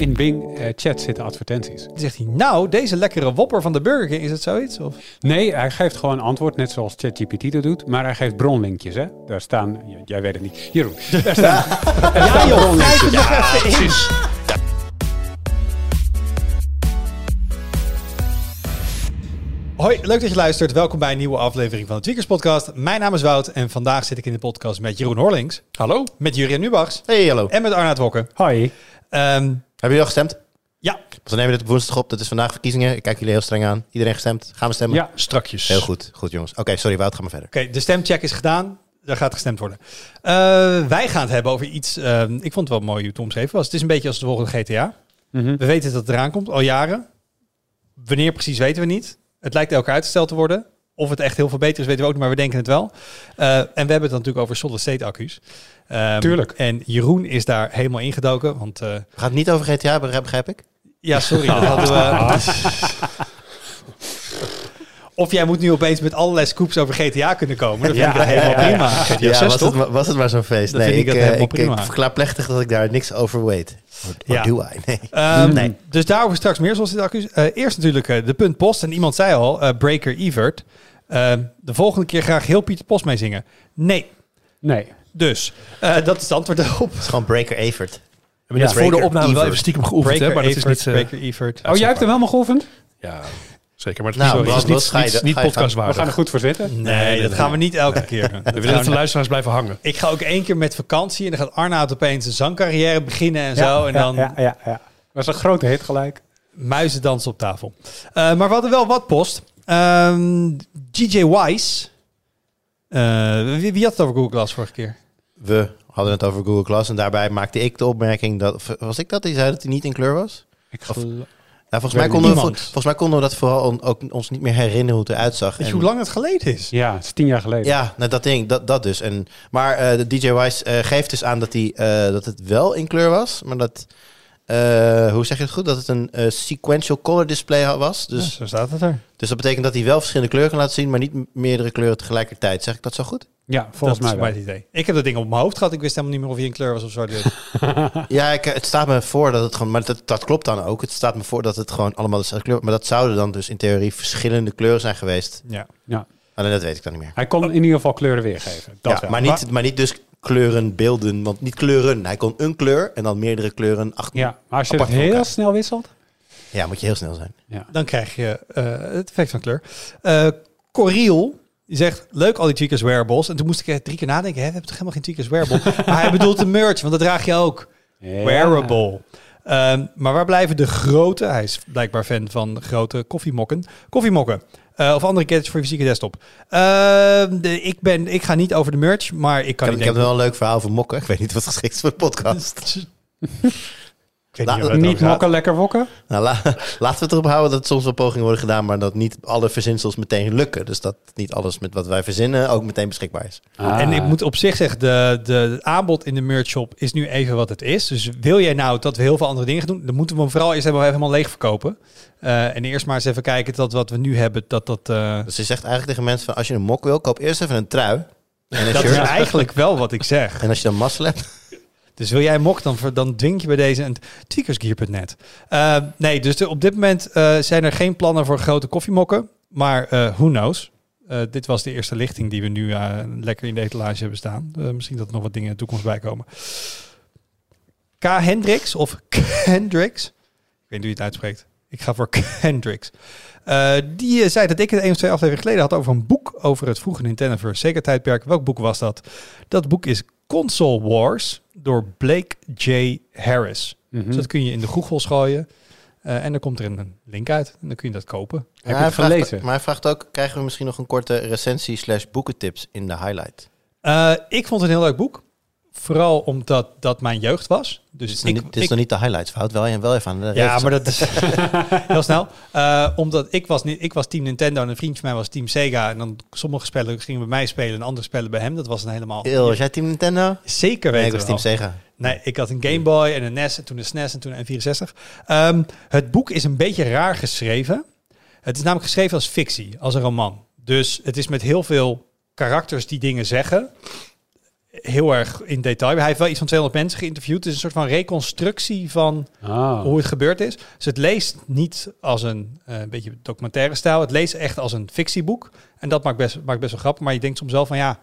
In Bing eh, chat zitten advertenties. Dan zegt hij, nou, deze lekkere wopper van de Burger King, is het zoiets? Of? Nee, hij geeft gewoon antwoord, net zoals ChatGPT dat doet. Maar hij geeft bronlinkjes, hè. Daar staan... Jij weet het niet. Jeroen. Daar staan, daar staan bronlinkjes. even in. Hoi, leuk dat je luistert. Welkom bij een nieuwe aflevering van de Tweakers Podcast. Mijn naam is Wout en vandaag zit ik in de podcast met Jeroen Horlings. Hallo. Met Jurien Nubachs Hey, hallo. en met Arnaud Wokken. Hoi. Ehm, Hebben jullie al gestemd? ja, We nemen dit op woensdag op. Dat is vandaag verkiezingen. Ik kijk jullie heel streng aan. Iedereen gestemd? Gaan we stemmen? Ja, Strakjes. Heel goed. Goed, jongens. Oké, sorry Wout. Ga maar verder. oké, de stemcheck is gedaan. Er gaat gestemd worden. Eh, wij gaan het hebben over iets, ehm, ik vond het wel mooi hoe het omschreven was. Het is een beetje als de volgende GTA. Mhm. We weten dat het eraan komt, al jaren. Wanneer precies weten we niet. Het lijkt elke uitgesteld te worden. Of het echt heel veel beter is, weten we ook niet, maar we denken het wel. Eh, en we hebben het dan natuurlijk over solid-state accu's. Ehm, Tuurlijk. En Jeroen is daar helemaal ingedoken. Want eh, We gaan het niet over GTA, begrijp begrijp ik? ja, sorry, dat hadden we... Of jij moet nu opeens met allerlei scoops over GTA kunnen komen. Dat vind ik Ja, dat helemaal ja, ja, prima. GTA ja, 6 was, toch? het, maar- was het maar zo'n feest. Dat nee, vind ik ik, dat eh, helemaal ik, ik prima. verklaar plechtig dat ik daar niks over weet. Or, or Ja. do I? Nee. Ehm, Nee. Dus daarover straks meer zoals dit accu's. Eh, eerst natuurlijk eh, de punt post. En iemand zei al, eh, Breaker Evert. Ehm, de volgende keer graag heel Pieter Post meezingen. Nee. Nee. Dus, eh, dat is het antwoord daarop. Het is gewoon Breaker Evert. We hebben net voor de Breaker opname wel Evert. even stiekem geoefend, hè, maar dat is niet... eh, Breaker Evert. Oh, jij hebt hem helemaal geoefend? ja, zeker. Maar het Nou, is, Bas, niet, niet, ga je niet, dat- niet ga je We gaan podcastwaardig. er goed voor zitten. Nee, dat gaan we niet elke keer. We willen dat de luisteraars blijven hangen. Ik ga ook één keer met vakantie en dan gaat Arnoud opeens een zangcarrière beginnen en zo. En ja, dan Ja, ja, ja. Was een grote hit gelijk. muizen dansen op tafel. Eh, maar we hadden wel wat post. Ehm GJ Wise. Eh, wie, wie had het over Google Glass vorige keer? We hadden het over Google Glass en daarbij maakte ik de opmerking dat... Was ik dat die zei dat hij niet in kleur was? Ik Of- geloof- Nou, volgens, mij konden we, volgens mij konden we dat vooral on- ook ons niet meer herinneren hoe het eruit zag. Weet je En- hoe lang het geleden is? Ja, het is tien jaar geleden. Ja, nou, dat ding, dat, dat dus. En, maar eh, de DJ Wise eh, geeft dus aan dat, hij, eh, dat het wel in kleur was. Maar dat, eh, hoe zeg je het goed? Dat het een sequential color display was. Dus zo staat het er. dus dat betekent dat hij wel verschillende kleuren kan laten zien, maar niet meerdere kleuren tegelijkertijd. Zeg ik dat zo goed? Ja, volgens dat mij is mijn idee. Ik heb dat ding op mijn hoofd gehad. Ik wist helemaal niet meer of hij in kleur was of zwart-wit. Ja, ik, eh, het staat me voor dat het gewoon, maar dat, dat klopt dan ook. Het staat me voor dat het gewoon allemaal dezelfde kleur, maar dat zouden dan dus in theorie verschillende kleuren zijn geweest. ja. Ja. Alleen dat weet ik dan niet meer. Hij kon in ieder geval kleuren weergeven. Dat ja, wel. maar, niet, maar niet dus kleuren, beelden, want niet kleuren. Hij kon een kleur en dan meerdere kleuren achter. Ja, maar als je het heel elkaar. snel wisselt. ja, moet je heel snel zijn. Ja. Dan krijg je eh, het effect van kleur. Eh Coriel, die zegt, leuk al die tweakers wearables. En toen moest ik drie keer nadenken. Hè, we hebben toch helemaal geen tweakers wearable? maar hij bedoelt de merch, want dat draag je ook. Ja. Wearable. Ehm, maar waar blijven de grote? Hij is blijkbaar fan van grote koffiemokken. Koffiemokken. Eh, of andere gadgets voor je fysieke desktop. Ehm, de, ik, ben, ik ga niet over de merch, maar ik kan Ik heb, ik heb wel een leuk verhaal voor mokken. Ik weet niet wat geschikt is voor de podcast. La- niet mokken, lekker wokken. Nou, la- laten we het erop houden dat soms wel pogingen worden gedaan, maar dat niet alle verzinsels meteen lukken. Dus dat niet alles met wat wij verzinnen ook meteen beschikbaar is. Ah. En ik moet op zich zeggen, de, de, het aanbod in de merch shop is nu even wat het is. Dus wil jij nou dat we heel veel andere dingen doen, dan moeten we hem vooral eerst even helemaal leeg verkopen. Eh, en eerst maar eens even kijken dat wat we nu hebben, dat dat... eh, Dus je zegt eigenlijk tegen mensen van als je een mok wil, koop eerst even een trui en een dat is eigenlijk wel wat ik zeg. En als je dan mazzel hebt, Dus wil jij mok, dan, dan dwing je bij deze een tweakersgear.net. Eh nee, dus op dit moment eh, zijn er geen plannen voor grote koffiemokken. Maar eh who knows? Dit was de eerste lichting die we nu lekker in de etalage hebben staan. Misschien dat er nog wat dingen in de toekomst bij komen. K. Hendricks of Hendricks. Ik weet niet hoe je het uitspreekt. Ik ga voor Hendricks. Eh, die zei dat ik het een of twee afleveringen geleden had over een boek over het vroege Nintendo versus Sega tijdperk. Welk boek was dat? Dat boek is Console Wars door Blake J. Harris. Mhm. Dus dat kun je in de Google gooien. Eh, en dan komt er een link uit. En dan kun je dat kopen. Heb je het gelezen? Maar hij vraagt ook, krijgen we misschien nog een korte recensie slash boekentips in de highlight? Eh, ik vond het een heel leuk boek. Vooral omdat dat mijn jeugd was. Dus Dit is, ik, nog niet, dit is ik- nog niet de highlights fout, wel, wel even aan de ja, maar dat is heel snel. Eh, omdat ik was, niet, ik was team Nintendo en een vriend van mij was team Sega. En dan sommige spellen gingen bij mij spelen en andere spellen bij hem. Dat was een helemaal... Eeuw, was jij team Nintendo? Zeker Nee, weten ik was team. Sega. Nee, ik had een Game Boy en een NES en toen een SNES en toen een N64. Ehm, het boek is een beetje raar geschreven. Het is namelijk geschreven als fictie, als een roman. Dus het is met heel veel karakters die dingen zeggen. Heel erg in detail. Hij heeft wel iets van 200 mensen geïnterviewd. Het is een soort van reconstructie van Ah. hoe het gebeurd is. Dus het leest niet als een, eh, een beetje documentaire stijl. Het leest echt als een fictieboek. En dat maakt best, maakt best wel grappig. Maar je denkt soms wel van ja,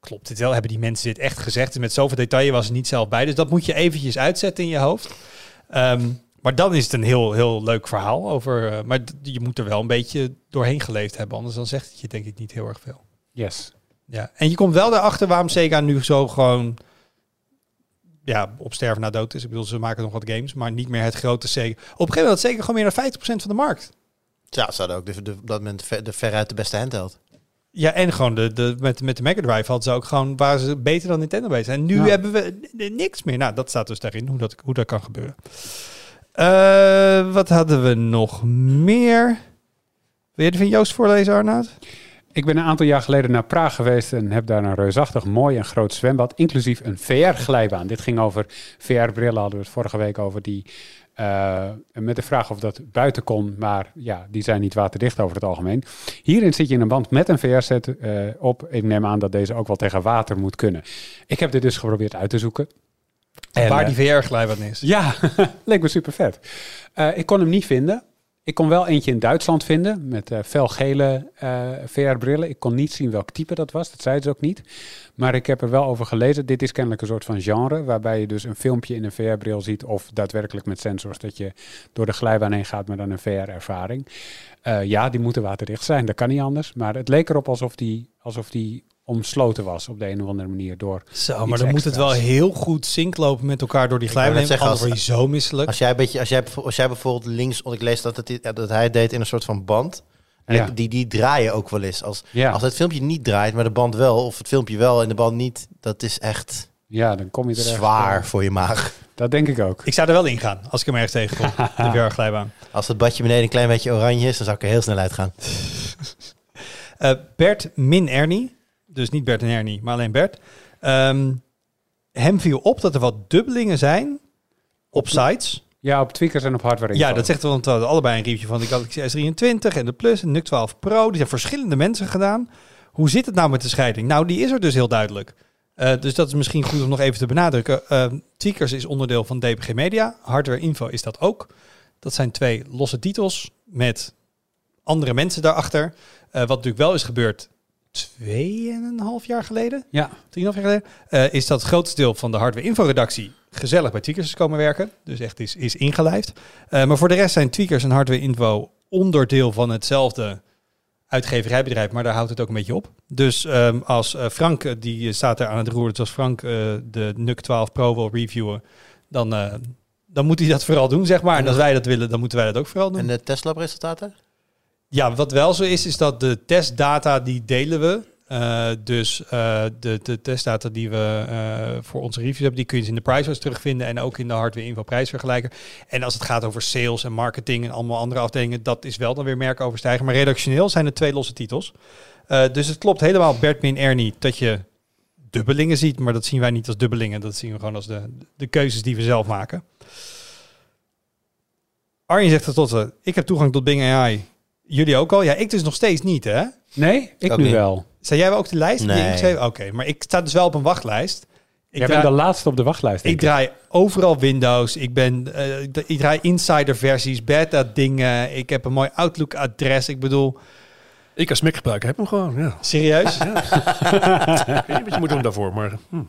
klopt dit wel? Hebben die mensen dit echt gezegd? En met zoveel detail was er niet zelf bij. Dus dat moet je eventjes uitzetten in je hoofd. Ehm, maar dan is het een heel, heel leuk verhaal over. eh, maar je moet er wel een beetje doorheen geleefd hebben. Anders dan zegt het je denk ik niet heel erg veel. Yes. Ja, en je komt wel erachter waarom Sega nu zo gewoon ja, op sterven na dood is. Ik bedoel, ze maken nog wat games, maar niet meer het grote Sega. Op een gegeven moment had Sega gewoon meer dan 50% van de markt. Ja, ze hadden ook de, de, op dat moment ver- de veruit de beste handheld. Ja, en gewoon de, de, met, met de Mega Drive hadden ze ook gewoon, waren ze beter dan Nintendo bezig. En nu Ja. hebben we niks meer. Nou, dat staat dus daarin, hoe dat, hoe dat kan gebeuren. Eh, wat hadden we nog meer? Wil je er van Joost voorlezen, Arnoud? Ik ben een aantal jaar geleden naar Praag geweest en heb daar een reusachtig mooi en groot zwembad, inclusief een VR-glijbaan. Dit ging over VR-brillen, hadden we het vorige week over, die eh, met de vraag of dat buiten kon, maar ja, die zijn niet waterdicht over het algemeen. Hierin zit je in een band met een VR-set eh, op. Ik neem aan dat deze ook wel tegen water moet kunnen. Ik heb dit dus geprobeerd uit te zoeken. En, Waar eh, die VR-glijbaan is. ja, leek me super vet. Ik kon hem niet vinden. Ik kon wel eentje in Duitsland vinden met eh felgele eh VR-brillen. Ik kon niet zien welk type dat was, dat zei ze ook niet. Maar ik heb er wel over gelezen. Dit is kennelijk een soort van genre, waarbij je dus een filmpje in een VR-bril ziet of daadwerkelijk met sensors dat je door de glijbaan heen gaat met dan een VR-ervaring. Eh, ja, die moeten waterdicht zijn, dat kan niet anders. Maar het leek erop alsof die, alsof die omsloten was op de een of andere manier door Zo, maar dan moet het wel heel goed sync lopen met elkaar door die glijbaan. Anders zeggen, word je zo misselijk. Als jij, een beetje, als, jij, als jij bijvoorbeeld links, want ik lees dat, het, dat hij het deed in een soort van band. En Ja. die, die draaien ook wel eens. Als, Ja, als het filmpje niet draait, maar de band wel, of het filmpje wel en de band niet, dat is echt ja dan kom je er zwaar voor je maag. Dat denk ik ook. Ik zou er wel in gaan als ik hem ergens tegenkom. de VR-glijbaan. Als het badje beneden een klein beetje oranje is, dan zou ik er heel snel uit gaan. Eh, Bert min Ernie, dus niet Bert en Ernie, maar alleen Bert. Ehm, hem viel op dat er wat dubbelingen zijn op sites. Ja, op tweakers en op hardware. Ja, dat zegt wel want we allebei een review van de Galaxy S23 en de Plus en de NUC 12 Pro. Die zijn verschillende mensen gedaan. Hoe zit het nou met de scheiding? Nou, die is er dus heel duidelijk. Eh, dus dat is misschien goed om nog even te benadrukken. Uh, Tweakers is onderdeel van DPG Media. Hardware Info is dat ook. Dat zijn twee losse titels met andere mensen daarachter. Eh, wat natuurlijk wel is gebeurd tweeënhalf jaar geleden, Ja, drieënhalf jaar geleden, eh, is dat het grootste deel van de hardware info-redactie gezellig bij Tweakers is komen werken. Dus echt is, is ingelijfd. Eh, maar voor de rest zijn Tweakers en hardware info onderdeel van hetzelfde uitgeverijbedrijf, maar daar houdt het ook een beetje op. Dus ehm, als eh, Frank, die staat er aan het roer, dus als Frank eh, de NUC 12 Pro wil reviewen, dan, eh, dan moet hij dat vooral doen, zeg maar. En als wij dat willen, dan moeten wij dat ook vooral doen. En de Tesla-resultaten? Ja, wat wel zo is, is dat de testdata die delen we. Eh, dus eh, de, de testdata die we eh, voor onze reviews hebben, die kun je dus in de price terugvinden en ook in de hardware info prijsvergelijker. En als het gaat over sales en marketing en allemaal andere afdelingen, dat is wel dan weer merkoverstijgen. Maar redactioneel zijn het twee losse titels. Dus het klopt helemaal, Bert min Ernie, dat je dubbelingen ziet, maar dat zien wij niet als dubbelingen. Dat zien we gewoon als de, de keuzes die we zelf maken. Arjen zegt er tot, ik heb toegang tot Bing AI. Jullie ook al? Ja, ik dus nog steeds niet, hè? nee, ik Ook nu niet. wel. Sta jij wel ook de lijst? die Nee. Oké, maar ik sta dus wel op een wachtlijst. Ik, Jij draai, bent de laatste op de wachtlijst. ik draai overal Windows. Ik, ben, eh, ik- draai insider versies, beta dingen. Ik heb een mooi Outlook adres. Ik bedoel, Ik als Mac gebruiker heb hem gewoon, ja. serieus? Ik weet niet wat je moet doen daarvoor, maar... hm.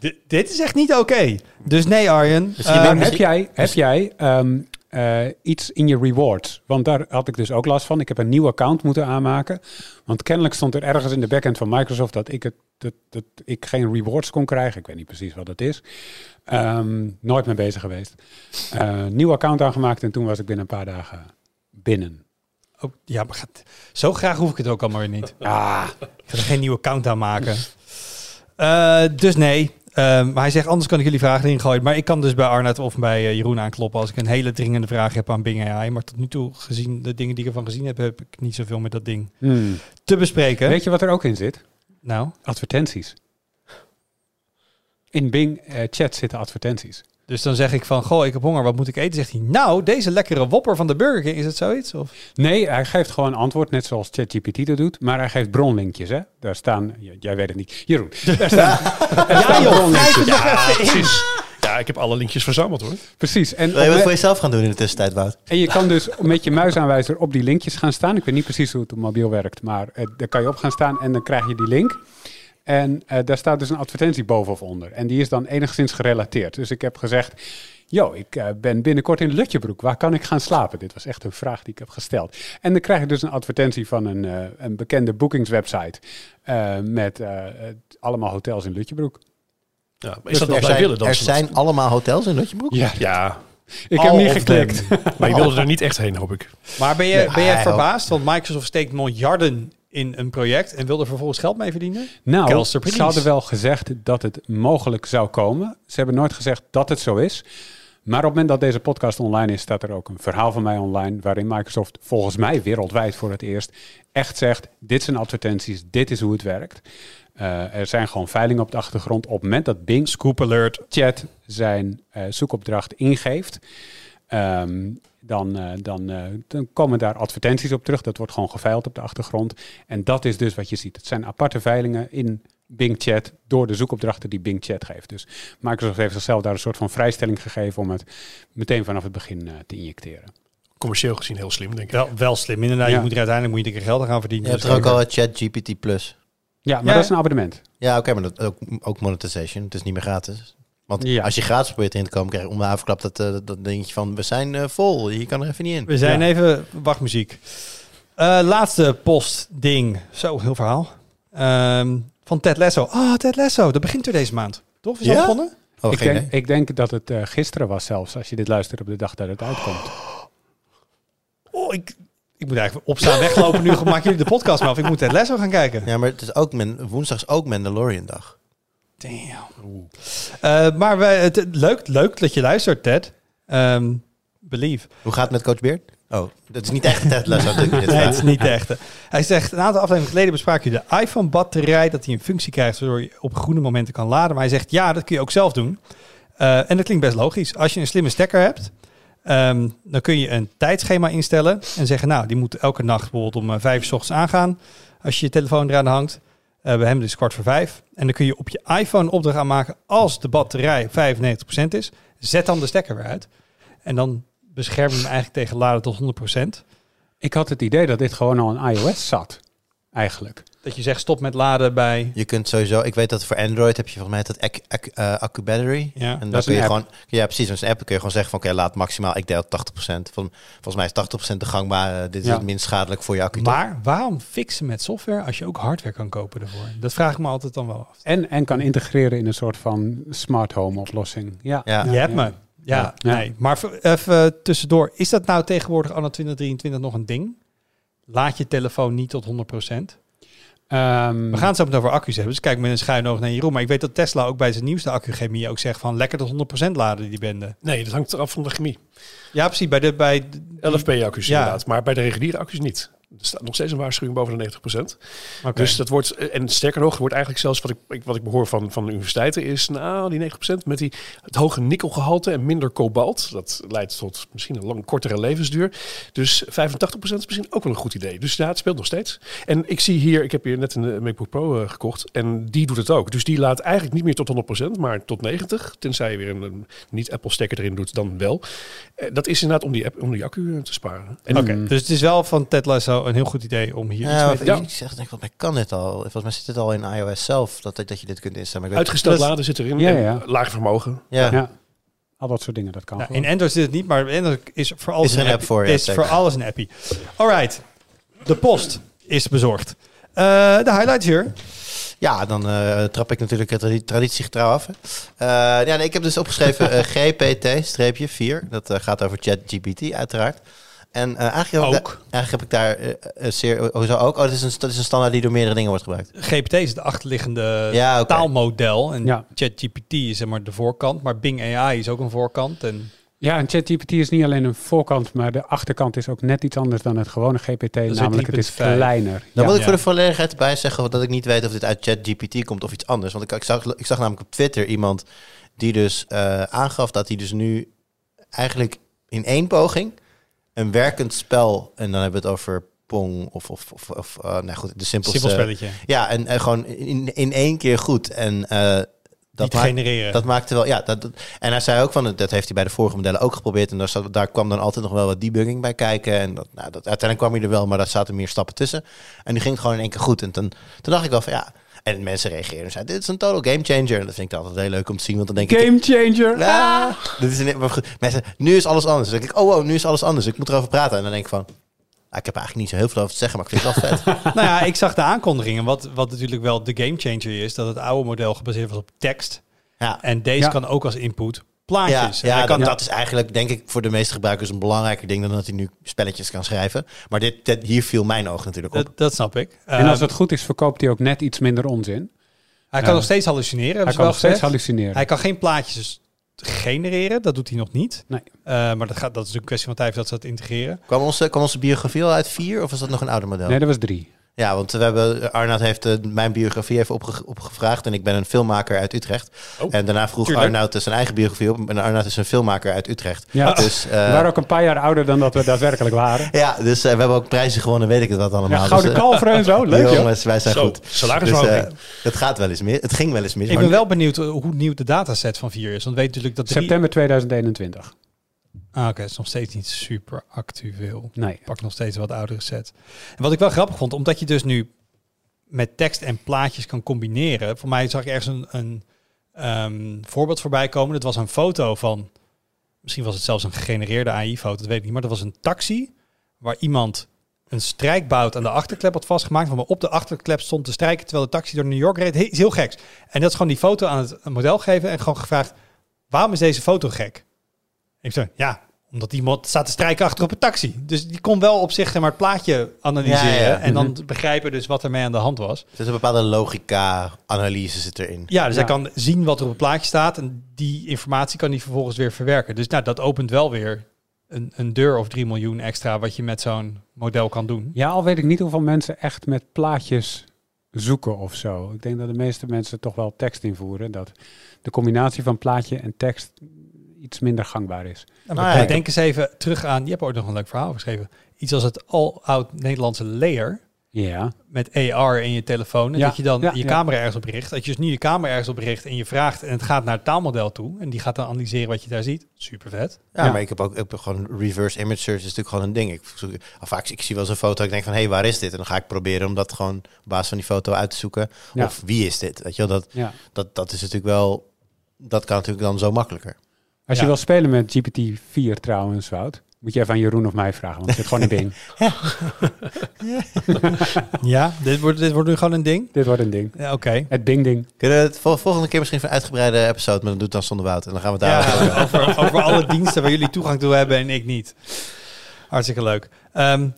D- dit is echt niet oké. Dus nee, Arjen. Misschien eh, heb jij, heb jij ehm, eh, iets in je rewards? Want daar had ik dus ook last van. Ik heb een nieuw account moeten aanmaken. Want kennelijk stond er ergens in de backend van Microsoft dat ik, het, dat, dat ik geen rewards kon krijgen. Ik weet niet precies wat dat is. Ehm, nooit mee bezig geweest. Eh, nieuw account aangemaakt en toen was ik binnen een paar dagen binnen. oh, ja, maar gaat- zo graag hoef ik het ook allemaal weer niet. Ah, Ik ga er geen nieuwe account aan maken. Eh, dus nee. Eh, maar hij zegt, anders kan ik jullie vragen erin gooien. Maar ik kan dus bij Arnoud of bij eh, Jeroen aankloppen als ik een hele dringende vraag heb aan Bing AI. Maar tot nu toe, gezien de dingen die ik ervan gezien heb, heb ik niet zoveel met dat ding hmm. te bespreken. Weet je wat er ook in zit? Nou, Advertenties. In Bing eh, chat zitten advertenties. Dus dan zeg ik van, goh, ik heb honger, wat moet ik eten? Zegt hij, nou, deze lekkere wopper van de Burger King, is het zoiets? Of? Nee, hij geeft gewoon antwoord, net zoals ChatGPT dat doet. Maar hij geeft bronlinkjes, hè. Daar staan... Jij weet het niet. Jeroen. Daar staan, daar staan bronlinkjes. Ja, precies. Ja, ik heb alle linkjes verzameld hoor. Precies. En, Wil je wat voor jezelf gaan doen in de tussentijd, Wout? en je kan dus met je muisaanwijzer op die linkjes gaan staan. Ik weet niet precies hoe het op mobiel werkt, maar eh, daar kan je op gaan staan en dan krijg je die link. En eh, daar staat dus een advertentie boven of onder. En die is dan enigszins gerelateerd. Dus ik heb gezegd, yo, ik eh, ben binnenkort in Lutjebroek. Waar kan ik gaan slapen? Dit was echt een vraag die ik heb gesteld. En dan krijg je dus een advertentie van een, eh, een bekende boekingswebsite. eh, met allemaal hotels in Lutjebroek. Ja, maar is dat wat Er wij zijn, willen dan? er zijn allemaal hotels in Lutjebroek? Ja, Ja, ik heb niet geklikt. maar je wilde er niet echt heen, hoop ik. Maar ben je, Nee, ben je verbaasd? Want Microsoft steekt miljarden in een project en wil er vervolgens geld mee verdienen? Nou, ze hadden wel gezegd dat het mogelijk zou komen. Ze hebben nooit gezegd dat het zo is. Maar op het moment dat deze podcast online is, staat er ook een verhaal van mij online. waarin Microsoft volgens mij wereldwijd voor het eerst echt zegt: dit zijn advertenties, dit is hoe het werkt. Eh, er zijn gewoon veilingen op de achtergrond. Op het moment dat Bing Scoop alert. Chat zijn eh, zoekopdracht ingeeft, ehm, dan, eh, dan, eh, dan komen daar advertenties op terug. Dat wordt gewoon geveild op de achtergrond. En dat is dus wat je ziet. Het zijn aparte veilingen in Bing Chat door de zoekopdrachten die Bing Chat geeft. Dus Microsoft heeft zichzelf daar een soort van vrijstelling gegeven om het meteen vanaf het begin eh, te injecteren. Commercieel gezien heel slim, denk ik. Wel, wel slim inderdaad. Ja. Je moet er uiteindelijk moet je een keer geld aan gaan verdienen. Je hebt Dus er ook al ChatGPT Plus. Ja, maar Ja. dat is een abonnement. Ja, oké, maar dat, ook, ook monetization. Het is niet meer gratis. Want Ja. als je gratis probeert erin te komen, krijg je om de havenklap dat, eh, dat dingetje van... We zijn eh, vol, je kan er even niet in. We zijn Ja. even wachtmuziek. Eh, laatste postding. Zo, heel verhaal. Ehm, van Ted Lasso. Ah, Ted Lasso. Dat begint weer deze maand. Toch? Is dat Ja? begonnen? Oh, ik, denk, ik denk dat het eh, gisteren was zelfs, als je dit luistert op de dag dat het uitkomt. Oh, ik, ik moet eigenlijk opstaan, weglopen. Nu maak jullie de podcast maar af. Ik moet Ted Lasso gaan kijken. Ja, maar het is ook men, woensdag is ook Mandalorian dag. Damn. Eh, maar wij, het, leuk, leuk dat je luistert, Ted. Ehm believe. Hoe gaat het met Coach Beard? Oh, dat is niet echt Ted Lasso Nee, het is niet de echte. Hij zegt, een aantal afleveringen geleden bespraken jullie de iPhone-batterij, dat hij een functie krijgt waardoor je op groene momenten kan laden. Maar hij zegt, ja, dat kun je ook zelf doen. Eh, en dat klinkt best logisch. Als je een slimme stekker hebt, ehm, dan kun je een tijdschema instellen en zeggen, nou, die moet elke nacht bijvoorbeeld om eh, vijf uur 's ochtends aangaan. Als je je telefoon eraan hangt. Bij hem dus kwart voor vijf. En dan kun je op je iPhone opdracht aanmaken als de batterij op 95% is. Zet dan de stekker weer uit. En dan bescherm je hem eigenlijk tegen laden tot 100%. Ik had het idee dat dit gewoon al in iOS zat, eigenlijk. Dat je zegt stop met laden bij... Je kunt sowieso, ik weet dat voor Android heb je volgens mij dat ac- ac- eh, accu battery. Ja, en dan dat kun je app. gewoon, ja precies, met een app kun je gewoon zeggen van oké, laat maximaal, ik deel 80%. Van, volgens mij is 80% de gangbare, dit is Ja. het minst schadelijk voor je accu. toch? Maar waarom fixen met software als je ook hardware kan kopen ervoor? Dat vraag ik me altijd dan wel af. En, en kan integreren in een soort van smart home oplossing. Ja. Ja. je hebt me. Ja, Ja. nee. Maar even tussendoor. Is dat nou tegenwoordig anno 2023 nog een ding? Laat je telefoon niet tot 100%. Ehm, We gaan het zo meteen over accu's hebben. Dus kijk met een schuin oog naar Jeroen. Maar ik weet dat Tesla ook bij zijn nieuwste accuchemie ook zegt van lekker tot 100% laden die bende. Nee, dat hangt eraf van de chemie. Ja, precies. Bij de, bij de- 11P-accu's Ja. inderdaad, maar bij de reguliere accu's niet. Er staat nog steeds een waarschuwing boven de 90%. Oké. Dus dat wordt, en sterker nog, wordt eigenlijk zelfs wat ik, wat ik behoor van, van de universiteiten is, nou, die 90% met die, het hoge nikkelgehalte en minder kobalt. Dat leidt tot misschien een lang kortere levensduur. Dus 85% is misschien ook wel een goed idee. Dus ja, het speelt nog steeds. En ik zie hier, ik heb hier net een eh, MacBook Pro eh, gekocht en die doet het ook. Dus die laat eigenlijk niet meer tot 100%, maar tot 90%. Tenzij je weer een, een niet-Apple stekker erin doet, dan wel. Eh, dat is inderdaad om die, app- om die accu eh, te sparen. En Oké, Mm. dus het is wel van Ted Een heel goed idee om hier Ja, iets mee te Ja. ik zeg, denk, volgens mij kan dit al. Volgens mij zit het al in iOS zelf, dat, dat je dit kunt instellen. Maar ik weet, Uitgesteld laden zit erin. Ja, ja. Laag vermogen. ja. Ja. Al dat soort dingen, dat kan Ja, gewoon. in Android zit het niet, maar in Android is voor alles Is er een app voor, is voor alles een appie. Alright, de post is bezorgd. Eh, de highlights hier. Ja, dan eh, trap ik natuurlijk het tradi- traditiegetrouw af. Eh, ja, nee, ik heb dus opgeschreven eh, GPT-4. Dat gaat over ChatGPT uiteraard. En eh, eigenlijk, heb ik Ook. daar- eigenlijk heb ik daar eh, eh, zeer... Hoezo ook? Oh, dat is, een, dat is een standaard die door meerdere dingen wordt gebruikt. GPT is het achterliggende Ja, taalmodel. En Ja. ChatGPT is zeg maar de voorkant. Maar Bing AI is ook een voorkant. En Ja, en ChatGPT is niet alleen een voorkant, maar de achterkant is ook net iets anders dan het gewone GPT. namelijk, het is 3.5. kleiner. Dan Ja. moet ik voor de volledigheid bij zeggen dat ik niet weet of dit uit ChatGPT komt of iets anders. Want ik, ik, zag, ik zag namelijk op Twitter iemand Die dus eh, aangaf dat hij dus nu eigenlijk in één poging een werkend spel, en dan hebben we het over Pong of, of, of, of eh, nou goed, de simpelste. Simpel spelletje. Ja, en, en gewoon in, in één keer goed. En eh, dat maakt- genereren. dat maakte wel, ja. Dat, en hij zei ook van, dat heeft hij bij de vorige modellen ook geprobeerd. En daar, zat, daar kwam dan altijd nog wel wat debugging bij kijken. En dat, nou, dat, uiteindelijk kwam hij er wel, maar daar zaten meer stappen tussen. En nu ging het gewoon in één keer goed. En toen, toen dacht ik wel van, ja. En mensen reageerden en zeiden, dit is een total game changer. En dat vind ik altijd heel leuk om te zien, want dan denk ik... Game changer. Ja, dit is een, mensen, nu is alles anders. Dan denk ik, oh, wow, nu is alles anders. Ik moet erover praten. En dan denk ik van, ah, ik heb eigenlijk niet zo heel veel over te zeggen, maar ik vind het wel vet. nou ja, ik zag de aankondigingen. Wat, wat natuurlijk wel de gamechanger is, dat het oude model gebaseerd was op tekst. Ja, En deze Ja. kan ook als input plaatjes. Ja, hij dat, kan, dat is eigenlijk, denk ik, voor de meeste gebruikers een belangrijker ding dan dat hij nu spelletjes kan schrijven. Maar dit, dit- hier viel mijn oog natuurlijk op. dat, dat snap ik. En als Ehm, het goed is, verkoopt hij ook net iets minder onzin. hij kan nog steeds hallucineren, Hij kan wel nog steeds hallucineren. Hij kan geen plaatjes genereren, dat doet hij nog niet. Nee. Eh, maar dat, gaat, dat is een kwestie van tijd dat ze dat integreren. Kwam onze, kwam onze biografie al uit vier of was dat nog een ouder model? Nee, dat was drie. Ja, want we hebben, Arnoud heeft eh, mijn biografie even opge- opgevraagd. En ik ben een filmmaker uit Utrecht. Oh, en daarna vroeg tuurlijk. Arnoud zijn eigen biografie op. En Arnoud is een filmmaker uit Utrecht. Ja. Dus, eh, We waren ook een paar jaar ouder dan dat we daadwerkelijk waren. ja, dus eh, we hebben ook prijzen gewonnen, weet ik het wat allemaal. Ja, Gouden dus, eh, kalveren en zo. Leuk. Jongens, wij zijn Zo, goed. Dus salarisverhoging. eh, het gaat wel eens mis. Het ging wel eens mis. Ik ben wel benieuwd eh, hoe nieuw de dataset van 4 is. Want weet natuurlijk dat. September 2021. Ah, oké, het is nog steeds niet super actueel. Nee. Ik pak nog steeds wat oudere set. En wat ik wel grappig vond, omdat je dus nu met tekst en plaatjes kan combineren. Voor mij zag ik ergens een, een ehm, voorbeeld voorbij komen. Dat was een foto van, misschien was het zelfs een gegenereerde AI-foto, dat weet ik niet. Maar dat was een taxi waar iemand een strijkbout aan de achterklep had vastgemaakt. Van op de achterklep stond te strijken terwijl de taxi door New York reed. He- Is heel geks. En dat is gewoon die foto aan het model geven en gewoon gevraagd, waarom is deze foto gek? Ik zei, ja, omdat iemand staat te strijken achter op een taxi. Dus die kon wel op zich maar, het plaatje analyseren. Ja, ja. En dan begrijpen dus wat er mee aan de hand was. Er is een bepaalde logica-analyse zit erin. Ja, dus Ja. hij kan zien wat er op het plaatje staat. En die informatie kan hij vervolgens weer verwerken. Dus nou, dat opent wel weer een, een deur of 3 miljoen extra... wat je met zo'n model kan doen. Ja, al weet ik niet hoeveel mensen echt met plaatjes zoeken of zo. Ik denk dat de meeste mensen toch wel tekst invoeren. Dat de combinatie van plaatje en tekst iets minder gangbaar is. Nou maar ja, ik denk eens even terug aan... Je hebt ooit nog een leuk verhaal geschreven. Iets als het al-oud Nederlandse layer... Ja. met AR in je telefoon. En Ja, dat je dan ja, je ja. camera ergens op richt. Dat je dus nu je camera ergens op richt en je vraagt en het gaat naar het taalmodel toe. En die gaat dan analyseren wat je daar ziet. Super vet. Ja, Ja. maar ik heb ook ik heb gewoon reverse image search is natuurlijk gewoon een ding. Ik, zoek, of vaak ik zie wel zo'n foto, ik denk van hé, hey, waar is dit? En dan ga ik proberen om dat gewoon op basis van die foto uit te zoeken. Ja. Of wie is dit? Weet je wel, dat, ja. dat, dat is natuurlijk wel, dat kan natuurlijk dan zo makkelijker. Als Ja. je wil spelen met GPT-4 trouwens, Wout, moet je even aan Jeroen of mij vragen, want het zit gewoon in Bing. Ja, dit wordt, dit wordt nu gewoon een ding. Dit wordt een ding. Ja, Oké. Het Bing-ding. Kunnen we het vol- volgende keer misschien een uitgebreide episode, maar dan doet dan zonder Wout. En dan gaan we het daar Ja, over, over alle diensten waar jullie toegang toe hebben en ik niet. Hartstikke leuk. Ehm,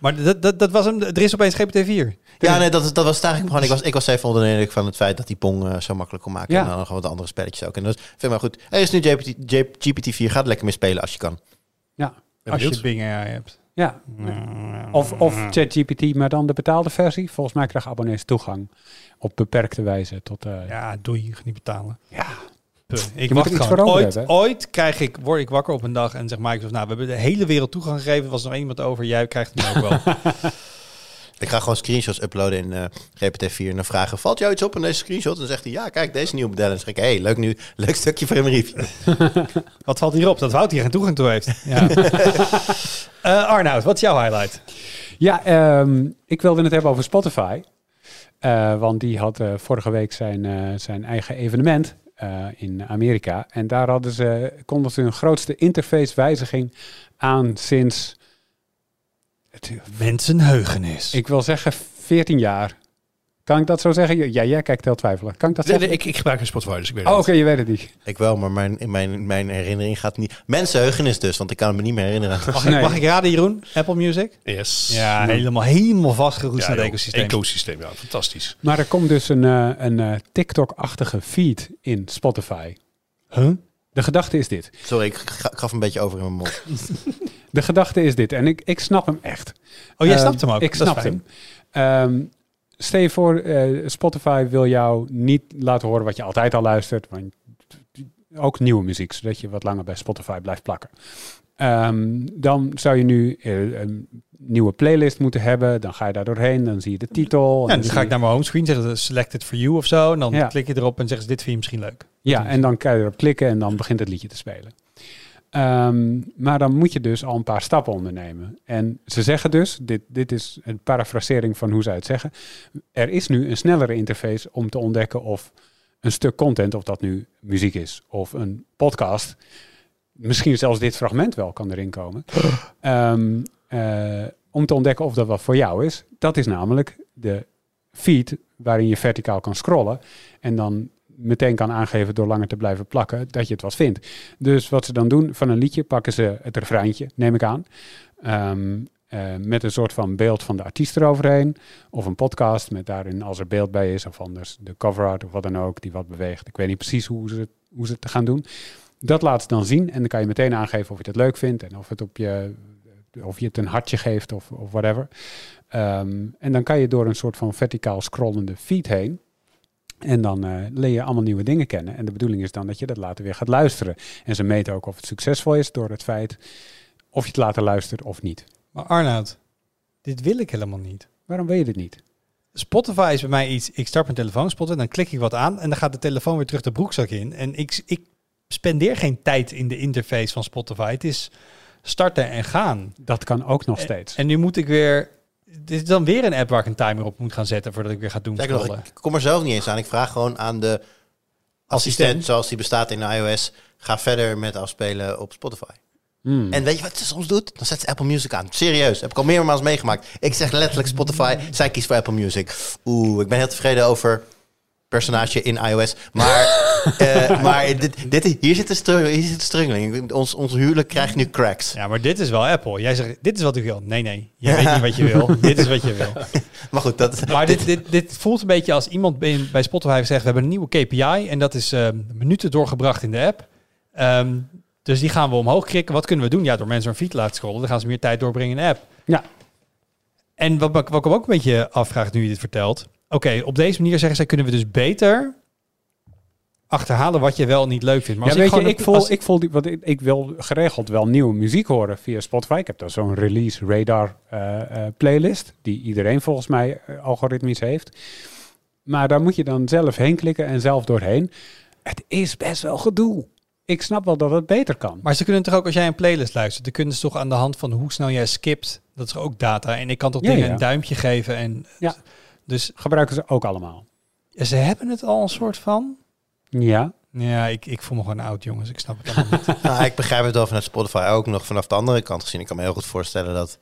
maar dat, dat, dat was hem. Er is opeens GPT-4. Ja, nee, dat, is- dat was het eigenlijk gewoon. Ik was, ik was even onder de indruk van het feit dat die Pong eh, zo makkelijk kon maken. Ja. En dan gewoon wat andere spelletjes ook. En dat is vind ik maar goed. Er is nu GPT, GPT-4. Ga er lekker mee spelen als je kan. Ja. Ben Als je. Bing AI hebt. Ja. Of, of ChatGPT, maar dan de betaalde versie. Volgens mij krijgen abonnees toegang op beperkte wijze tot... eh, Ja, doei. Je niet betalen. Ja. Ik wacht gewoon. over Ooit, hebben. ooit krijg ik, word ik wakker op een dag en zeg Microsoft, nou, we hebben de hele wereld toegang gegeven. Er was nog iemand over. Jij krijgt hem ook wel. Ik ga gewoon screenshots uploaden in eh, GPT-4 en dan vragen, valt jou iets op in deze screenshot? En dan zegt hij, ja, kijk, deze nieuwe modellen. En dan zeg ik, hey, leuk, nu, leuk stukje voor in mijn review. Wat valt hierop? Dat Wout hier geen toegang toe heeft. Ja. Eh, Arnoud, wat is jouw highlight? Ja, ehm, ik wilde het hebben over Spotify. Eh, want die had vorige week zijn, eh, zijn eigen evenement eh, in Amerika. En daar hadden ze, konden ze hun grootste interfacewijziging aan sinds, het, Mensenheugenis. ik wil zeggen, 14 jaar. Kan ik dat zo zeggen? Ja, jij kijkt heel twijfelig. Kan ik dat Nee, zeggen? nee, ik, ik gebruik een Spotify, dus ik weet Oh, het oké, je weet het niet. Ik wel, maar mijn, in mijn, mijn herinnering gaat niet... Mensenheugenis dus, want ik kan me niet meer herinneren. Mag, ik, Nee. mag ik raden, Jeroen? Apple Music? Yes. Ja, helemaal, helemaal vastgeroest Ja, naar het ecosysteem. Ecosysteem, ja, fantastisch. Maar er komt dus een, eh, een eh, TikTok-achtige feed in Spotify. Huh? De gedachte is dit. Sorry, ik, ga- ik gaf een beetje over in mijn mond. De gedachte is dit. En ik, ik snap hem echt. Oh, jij Ehm, snapt hem ook. Ik snap hem. Ehm, stel je voor, eh, Spotify wil jou niet laten horen wat je altijd al luistert. Want ook nieuwe muziek, zodat je wat langer bij Spotify blijft plakken. Ehm, dan zou je nu eh, een nieuwe playlist moeten hebben. Dan ga je daar doorheen, dan zie je de titel. Ja, en dan ga ik naar mijn homescreen, zeggen ze select it for you of zo. En dan Ja. klik je erop en zeggen ze dit vind je misschien leuk. Ja, en dan kan je erop klikken en dan begint het liedje te spelen. Ehm, maar dan moet je dus al een paar stappen ondernemen. En ze zeggen dus, dit, dit is een parafrasering van hoe zij het zeggen. Er is nu een snellere interface om te ontdekken of een stuk content, of dat nu muziek is of een podcast, misschien zelfs dit fragment wel kan erin komen. Ehm, eh, om te ontdekken of dat wat voor jou is. Dat is namelijk de feed waarin je verticaal kan scrollen. En dan meteen kan aangeven door langer te blijven plakken dat je het wat vindt. Dus wat ze dan doen, van een liedje pakken ze het refreintje, neem ik aan. Ehm, eh, met een soort van beeld van de artiest eroverheen. Of een podcast met daarin als er beeld bij is. Of anders de cover art of wat dan ook die wat beweegt. Ik weet niet precies hoe ze, hoe ze het gaan doen. Dat laat ze dan zien en dan kan je meteen aangeven of je het leuk vindt. En of, het op je, of je het een hartje geeft of, of whatever. Ehm, en dan kan je door een soort van verticaal scrollende feed heen. En dan eh, leer je allemaal nieuwe dingen kennen. En de bedoeling is dan dat je dat later weer gaat luisteren. En ze meten ook of het succesvol is door het feit of je het later luistert of niet. Maar Arnoud, dit wil ik helemaal niet. Waarom weet je dit niet? Spotify is bij mij iets, ik start mijn telefoon spotten, dan klik ik wat aan en dan gaat de telefoon weer terug de broekzak in. En ik, ik spendeer geen tijd in de interface van Spotify. Het is starten en gaan. Dat kan ook nog En- steeds. En nu moet ik weer, dit is dan weer een app waar ik een timer op moet gaan zetten voordat ik weer ga doen nog, ik kom er zelf niet eens aan. Ik vraag gewoon aan de assistent, Assistent. zoals die bestaat in iOS. Ga verder met afspelen op Spotify. Hmm. En weet je wat ze soms doet? Dan zet ze Apple Music aan. Serieus, heb ik al meermaals meegemaakt. Ik zeg letterlijk Spotify, zij kiest voor Apple Music. Oeh, ik ben heel tevreden over personage in iOS. Maar, eh, maar dit, dit, hier zit een stru- hier zit. Ons, ons huwelijk krijgt nu cracks. Ja, maar dit is wel Apple. Jij zegt, dit is wat ik wil. Nee, nee, je weet niet wat je wil. dit is wat je wil. Maar goed, dat, Maar dit, dit, dit voelt een beetje als iemand bij, bij Spotify zegt, we hebben een nieuwe KPI en dat is ehm, minuten doorgebracht in de app. Ehm, dus die gaan we omhoog krikken. Wat kunnen we doen? Ja, door mensen een feed te laten scrollen, dan gaan ze meer tijd doorbrengen in de app. Ja. En wat, wat ik ook een beetje afvraag nu je dit vertelt. Oké, op deze manier zeggen zij, kunnen we dus beter achterhalen wat je wel niet leuk vindt. Maar ja, weet je, gewoon ik voel, als- ik voel die, want ik, ik wil geregeld wel nieuwe muziek horen via Spotify. Ik heb daar zo'n release radar eh, eh, playlist, die iedereen volgens mij eh, algoritmisch heeft. Maar daar moet je dan zelf heen klikken en zelf doorheen. Het is best wel gedoe. Ik snap wel dat het beter kan. Maar ze kunnen toch ook, als jij een playlist luistert, dan kunnen ze toch aan de hand van hoe snel jij skipt, dat is ook data. En ik kan toch Ja, dingen ja. een duimpje geven. En, Ja. Dus Gebruiken ze ook allemaal. ze hebben het al een soort van. Ja, Ja, ik, ik voel me gewoon oud, jongens. Ik snap het allemaal niet. Nou, ik begrijp het wel vanuit Spotify ook nog vanaf de andere kant gezien. Ik kan me heel goed voorstellen dat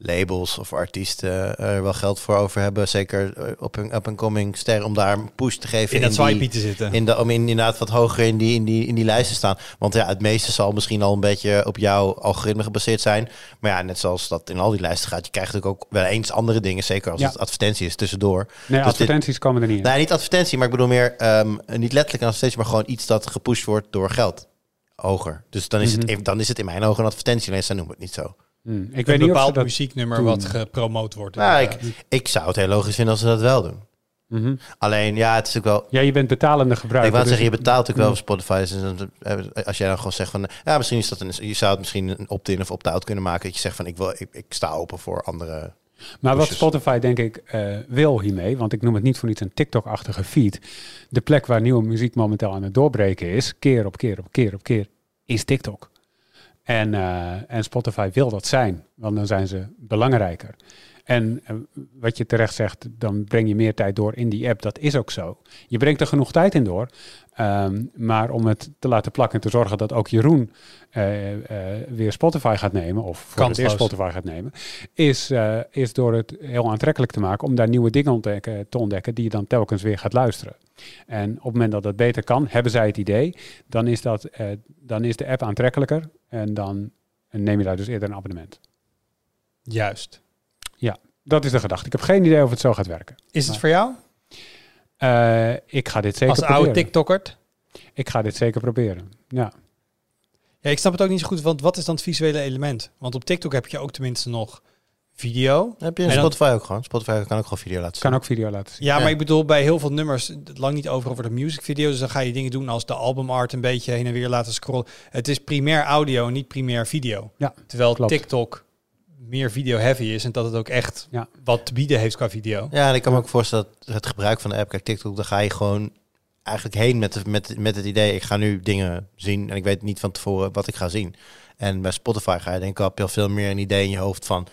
labels of artiesten er wel geld voor over hebben. Zeker eh, op een up-and-coming ster om daar een push te geven. In dat die- swipe te zitten. in de, om in- inderdaad wat hoger in die, in, die, in die lijsten staan. Want ja, het meeste zal misschien al een beetje op jouw algoritme gebaseerd zijn. Maar ja, net zoals dat in al die lijsten gaat, je krijgt natuurlijk ook wel eens andere dingen. Zeker als Ja. het advertentie is tussendoor. nee, dit- advertenties komen er niet in. Nee, niet advertentie, maar ik bedoel meer ehm, niet letterlijk een advertentie, maar gewoon iets dat gepusht wordt door geld. Hoger. Dus dan is, Mhm. het, even- dan is het in mijn ogen een advertentie, alleen zij noemen het niet zo. Hmm, Ik een weet niet bepaald dat... muzieknummer doen. wat gepromoot wordt. Nou, ik, ik zou het heel logisch vinden als ze dat wel doen. Mhm. Alleen, ja, het is natuurlijk wel... Ja, je bent betalende gebruiker. ik wou dus- zeggen, je betaalt natuurlijk wel Mm. voor Spotify. Dus eh, als jij dan gewoon zegt van... Ja, misschien is dat een... Je zou het misschien een opt-in of opt-out kunnen maken. Dat je zegt van, ik, wil, ik, ik sta open voor andere... Maar wat. Spotify denk ik eh, wil hiermee, want ik noem het niet voor niets een TikTok-achtige feed. De plek waar nieuwe muziek momenteel aan het doorbreken is, keer op keer op keer op keer, is TikTok. En, eh, en Spotify wil dat zijn, want dan zijn ze belangrijker. En eh, wat je terecht zegt, dan breng je meer tijd door in die app. Dat is ook zo. Je brengt er genoeg tijd in door. Ehm, maar om het te laten plakken en te zorgen dat ook Jeroen eh, eh, weer Spotify gaat nemen, of Kansloos. Spotify gaat nemen, is, is door het heel aantrekkelijk te maken om daar nieuwe dingen ontdekken, te ontdekken die je dan telkens weer gaat luisteren. En op het moment dat dat beter kan, hebben zij het idee, dan is, dat, dan is de app aantrekkelijker en dan neem je daar dus eerder een abonnement. Juist. Dat is de gedachte. Ik heb geen idee of het zo gaat werken. Is het Maar- voor jou? Eh, ik ga dit zeker Als oude proberen. TikToker? Ik ga dit zeker proberen. Ja. Ja, ik snap het ook niet zo goed, want wat is dan het visuele element? Want op TikTok heb je ook tenminste nog video. Heb je in En dan- Spotify ook gewoon. Spotify kan ook gewoon video laten zien. Kan ook video laten zien. Ja, Ja. maar ik bedoel, bij heel veel nummers, lang niet overal wordt een music video. Dus dan ga je dingen doen als de albumart een beetje heen en weer laten scrollen. Het is primair audio, niet primair video. Ja, Terwijl klopt. TikTok meer video-heavy is en dat het ook echt Ja. wat te bieden heeft qua video. Ja, en ik kan me ook voorstellen dat het gebruik van de app, kijk TikTok, daar ga je gewoon eigenlijk heen met, de, met, met het idee, ik ga nu dingen zien en ik weet niet van tevoren wat ik ga zien. En bij Spotify ga je denk ik al veel meer een idee in je hoofd van,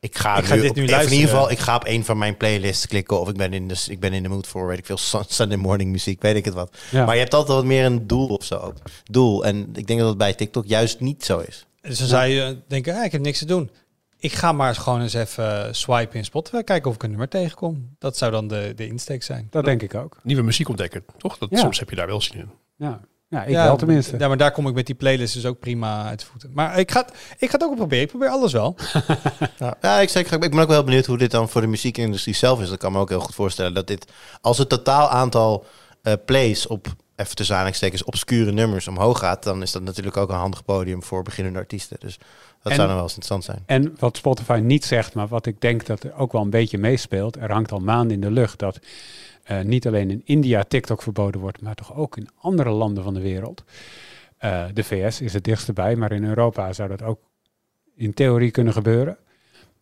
ik ga, Ik ga nu, dit op- nu of in luisteren. ieder geval, ik ga op een van mijn playlists klikken of ik ben in de, ik ben in de mood voor, weet ik veel, Sun- Sunday morning muziek, weet ik het wat. Ja. Maar je hebt altijd wat meer een doel of zo. Doel. En ik denk dat het bij TikTok juist niet zo is. Dus dan zou je denken, ah, ik heb niks te doen. Ik ga maar eens gewoon eens even swipen in Spotify, kijken of ik een nummer tegenkom. Dat zou dan de, de insteek zijn. Dat denk ik ook. Nieuwe muziek ontdekken, toch? Dat, Ja. Soms heb je daar wel zin in. Ja, ja ik wel tenminste. Ja, maar daar kom ik met die playlist dus ook prima uit de voeten. Maar ik ga, het- ik ga het ook wel proberen. Ik probeer alles wel. Ja, ja ik, zeg, ik ben ook wel benieuwd hoe dit dan voor de muziekindustrie zelf is. Ik kan me ook heel goed voorstellen dat dit, als het totaal aantal eh, plays op, even tussen aanhalingstekens, obscure nummers omhoog gaat, dan is dat natuurlijk ook een handig podium voor beginnende artiesten. Dus dat En- zou dan wel eens interessant zijn. En wat Spotify niet zegt, maar wat ik denk dat er ook wel een beetje meespeelt, er hangt al maanden in de lucht dat eh, niet alleen in India TikTok verboden wordt, maar toch ook in andere landen van de wereld. Eh, de VS is het dichtst bij, maar in Europa zou dat ook in theorie kunnen gebeuren.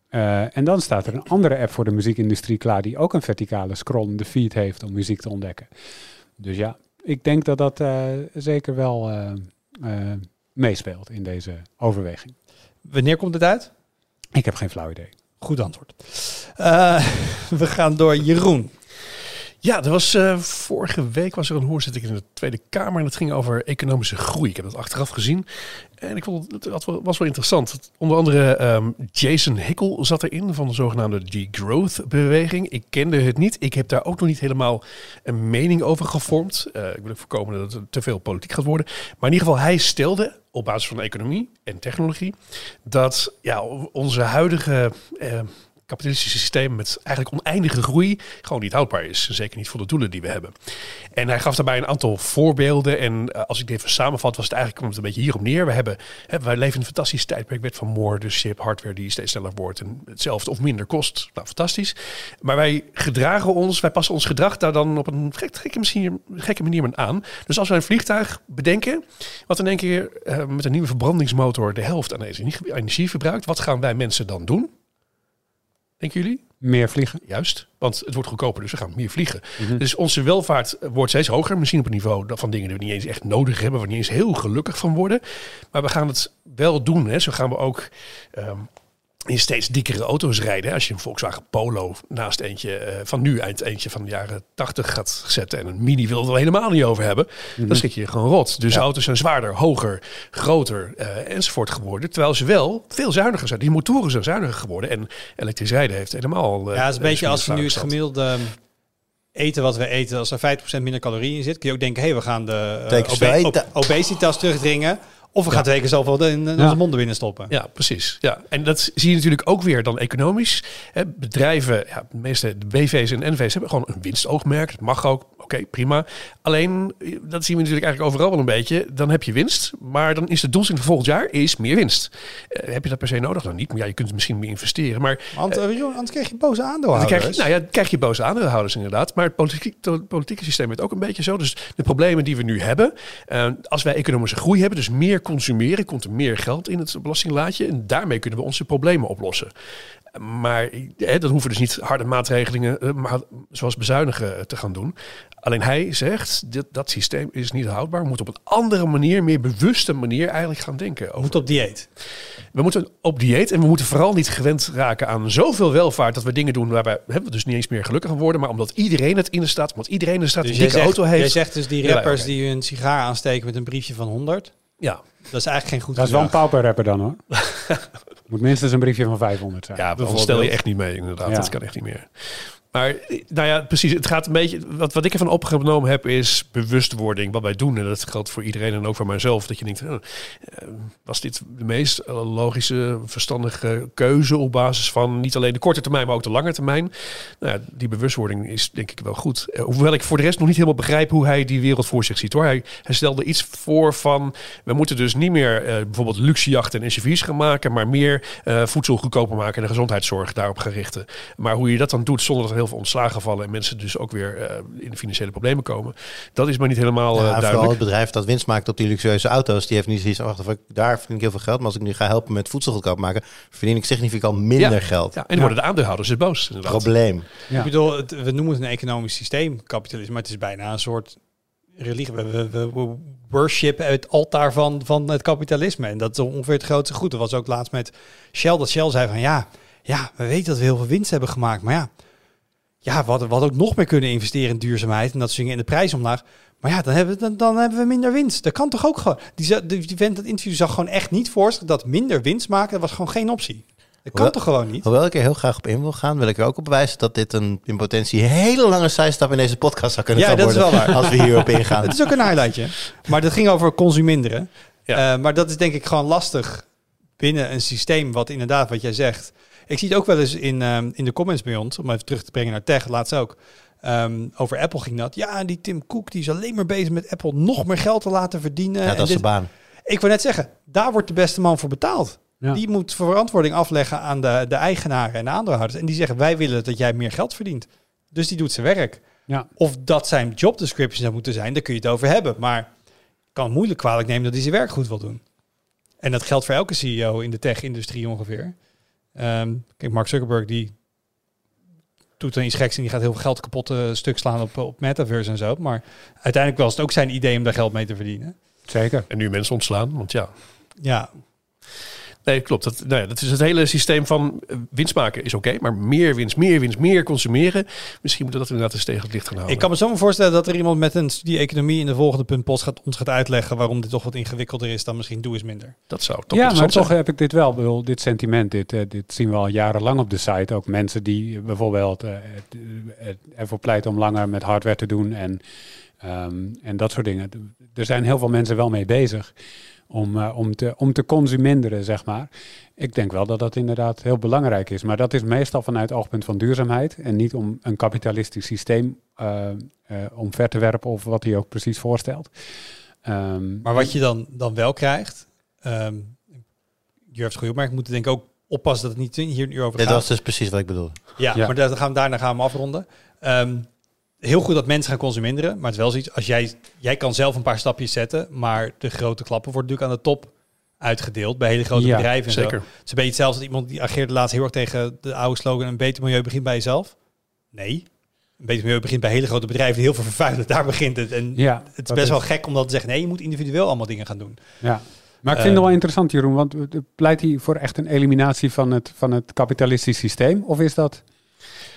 Eh, en dan staat er een andere app voor de muziekindustrie klaar die ook een verticale scrollende feed heeft om muziek te ontdekken. Dus ja, ik denk dat dat zeker wel meespeelt in deze overweging. Wanneer komt het uit? Ik heb geen flauw idee. Goed antwoord. Eh, we gaan door Jeroen. Ja, er was, eh, vorige week was er een hoorzitting in de Tweede Kamer en het ging over economische groei. Ik heb dat achteraf gezien en ik vond het dat wel- was wel interessant. Onder andere ehm, Jason Hickel zat erin van de zogenaamde G-Growth-beweging. Ik kende het niet. Ik heb daar ook nog niet helemaal een mening over gevormd. Eh, ik wil ook voorkomen dat het te veel politiek gaat worden. Maar in ieder geval, hij stelde op basis van economie en technologie dat ja, onze huidige eh, kapitalistische systeem met eigenlijk oneindige groei gewoon niet houdbaar is. Zeker niet voor de doelen die we hebben. En hij gaf daarbij een aantal voorbeelden. En eh, als ik dit even samenvat, was het eigenlijk komt het een beetje hierop neer. We hebben, hè, wij leven in een fantastisch tijdperk met van hebt hardware die steeds sneller wordt en hetzelfde of minder kost. Nou, fantastisch. Maar wij gedragen ons, wij passen ons gedrag daar dan op een gek, gekke, manier, gekke manier aan. Dus als wij een vliegtuig bedenken, wat in één keer eh, met een nieuwe verbrandingsmotor de helft aan energie verbruikt, wat gaan wij mensen dan doen? Denken jullie? Meer vliegen. Juist, want het wordt goedkoper, dus we gaan meer vliegen. Mhm. Dus onze welvaart wordt steeds hoger. Misschien op een niveau van dingen die we niet eens echt nodig hebben, waar we niet eens heel gelukkig van worden. Maar we gaan het wel doen. Hè. Zo gaan we ook ehm, in steeds dikkere auto's rijden. Als je een Volkswagen Polo naast eentje eh, van nu, eind eentje van de jaren 80 gaat zetten en een Mini wil het er helemaal niet over hebben, dan schrik je je gewoon rot. Dus Ja. auto's zijn zwaarder, hoger, groter eh, enzovoort geworden. Terwijl ze wel veel zuiniger zijn. Die motoren zijn zuiniger geworden en elektrisch rijden heeft helemaal. eh, Ja, het is een beetje als we nu het gemiddelde ehm, eten wat we eten, als er 50% minder calorieën in zit, kun je ook denken, hé, we gaan de obe- obesitas terugdringen. Of we gaan twee keer zoveel in, onze monden binnen stoppen. Ja, precies. Ja. En dat zie je natuurlijk ook weer dan economisch. Hè, bedrijven, ja, de meeste de BV's en NV's hebben gewoon een winstoogmerk. Dat mag ook. Oké, prima. Alleen, eh, dat zien we natuurlijk eigenlijk overal wel een beetje. Dan heb je winst, maar dan is de doelstelling voor volgend jaar is meer winst. Eh, heb je dat per se nodig? Dan niet. Maar ja, je kunt misschien meer investeren. Maar Want joh, anders krijg je boze dan aandeelhouders. krijg je, nou ja, dan krijg je boze aandeelhouders inderdaad. Maar het politiek, het politieke systeem is ook een beetje zo. Dus de problemen die we nu hebben. eh, als wij economische groei hebben, dus meer consumeren, komt er meer geld in het belastinglaadje. En daarmee kunnen we onze problemen oplossen. Maar eh, dan hoeven we dus niet harde maatregelingen, maar, zoals bezuinigen, te gaan doen. Alleen hij zegt, dit, dat systeem is niet houdbaar. We moeten op een andere manier, meer bewuste manier eigenlijk gaan denken. We Over moeten op dieet. we moeten op dieet en we moeten vooral niet gewend raken aan zoveel welvaart dat we dingen doen waarbij hè, we dus niet eens meer gelukkig van worden, maar omdat iedereen het in de staat, omdat iedereen in de staat Dus dikke zegt, auto jij heeft. zegt dus die Ja, rappers die hun sigaar aansteken met een briefje van 100. Ja, Dat is eigenlijk geen goed Dat is wel een pauper rapper dan hoor. Moet minstens een briefje van 500 zijn. ja dat stel je echt niet mee inderdaad. Ja. Dat kan echt niet meer. Maar nou ja, precies. Het gaat een beetje. Wat, wat ik ervan opgenomen heb, is bewustwording. Wat wij doen. En dat geldt voor iedereen en ook voor mijzelf. Dat je denkt, eh, eh, was dit de meest logische, verstandige keuze op basis van niet alleen de korte termijn, maar ook de lange termijn. Nou ja, die bewustwording is denk ik wel goed. Eh, hoewel ik voor de rest nog niet helemaal begrijp hoe hij die wereld voor zich ziet. Hoor. Hij, stelde iets voor van, we moeten dus niet meer eh, bijvoorbeeld luxejachten en SUV's gaan maken, maar meer voedsel goedkoper maken en de gezondheidszorg daarop gaan richten. Maar hoe je dat dan doet zonder dat er heel veel ontslagen vallen en mensen dus ook weer eh, in de financiële problemen komen, dat is maar niet helemaal eh, Ja, vooral duidelijk. het bedrijf dat winst maakt op die luxueuze auto's, die heeft niet zoiets van, wacht daar verdien ik heel veel geld. Maar als ik nu ga helpen met voedsel goedkoop maken, verdien ik significant minder Ja. geld. Ja, en dan worden de aandeelhouders dus boos. Inderdaad. Probleem. Ja. Ik bedoel, het- we noemen het een economisch systeem, kapitalisme, maar het is bijna een soort religie. We, we, worshipen het altaar van, van het kapitalisme. En dat is ongeveer het grootste goed. Dat was ook laatst met Shell, dat Shell zei van ja, ja, we weten dat we heel veel winst hebben gemaakt, maar ja, ja, we hadden, we hadden ook nog meer kunnen investeren in duurzaamheid en dat soort dingen in de prijs omlaag. Maar ja, dan hebben, we, dan, dan hebben we minder winst. Dat kan toch ook gewoon. Die, die, die vent dat interview zag gewoon echt niet voor zich dat minder winst maken, dat was gewoon geen optie. Dat kan toch gewoon niet? Hoewel ik er heel graag op in wil gaan, wil ik er ook op wijzen dat dit een in potentie hele lange zijstap in deze podcast zou kunnen Ja, gaan dat is worden. wel waar. Als we hierop ingaan. Het is ook een highlightje. Maar dat ging over consuminderen. Ja. Eh, maar dat is denk ik gewoon lastig binnen een systeem wat inderdaad, wat jij zegt. Ik zie het ook wel eens in, ehm, in de comments bij ons, om even terug te brengen naar tech, laatst ook. Ehm, over Apple ging dat. Ja, die Tim Cook die is alleen maar bezig met Apple nog meer geld te laten verdienen. Ja, En dat is de baan. Ik wil net zeggen, daar wordt de beste man voor betaald. Ja. Die moet verantwoording afleggen aan de, de eigenaren en de aandeelhouders. En die zeggen, wij willen dat jij meer geld verdient. Dus die doet zijn werk. Ja. Of dat zijn job description zou moeten zijn, daar kun je het over hebben. Maar ik kan het moeilijk kwalijk nemen dat hij zijn werk goed wil doen. En dat geldt voor elke CEO in de tech-industrie ongeveer. Ehm, kijk, Mark Zuckerberg die doet dan iets geks en die gaat heel veel geld kapot eh, stuk slaan op, op metaverse en zo. Maar uiteindelijk was het ook zijn idee om daar geld mee te verdienen. Zeker. En nu mensen ontslaan, want ja. Ja, Nee, klopt. Dat, nou ja, dat is het hele systeem van eh, winst maken is oké, maar meer winst, meer winst, meer consumeren. Misschien moeten we dat inderdaad eens tegen het licht gaan houden. ik kan me zo maar voorstellen dat er iemand met een studie economie in de volgende punt post gaat, ons gaat uitleggen waarom dit toch wat ingewikkelder is dan misschien doe is minder. dat zou toch ja, maar toch heb ik dit wel. Bedoel, dit sentiment, dit, eh, dit zien we al jarenlang op de site. Ook mensen die bijvoorbeeld eh, het- het ervoor pleiten om langer met hardware te doen en, ehm, en dat soort dingen. Er zijn heel veel mensen wel mee bezig om, eh, om, te, om te consuminderen, zeg maar. Ik denk wel dat dat inderdaad heel belangrijk is. Maar dat is meestal vanuit het oogpunt van duurzaamheid en niet om een kapitalistisch systeem eh, omver te werpen of wat hij ook precies voorstelt. Ehm, Maar wat je dan, dan wel krijgt, ehm je hebt het goed opmerkt, we moeten denk ik ook oppassen dat het niet hier nu over Dit gaat. was dus precies wat ik bedoelde. Ja, Ja. maar daar gaan we, daarna gaan we afronden. Ehm, heel goed dat mensen gaan consuminderen, maar het is wel zoiets, als jij, jij kan zelf een paar stapjes zetten, maar de grote klappen worden natuurlijk aan de top uitgedeeld bij hele grote Ja, bedrijven. En zo. Zeker. Het is een beetje hetzelfde als iemand die ageerde laatst heel erg tegen de oude slogan, een beter milieu begint bij jezelf. Nee, een beter milieu begint bij hele grote bedrijven die heel veel vervuilen. Daar begint het. En ja, het is dat best wel gek om dat te zeggen. Nee, je moet individueel allemaal dingen gaan doen. Ja. Maar ik vind Eh, het wel interessant, Jeroen, want eh, pleit hij voor echt een eliminatie van het, van het kapitalistisch systeem? Of is dat...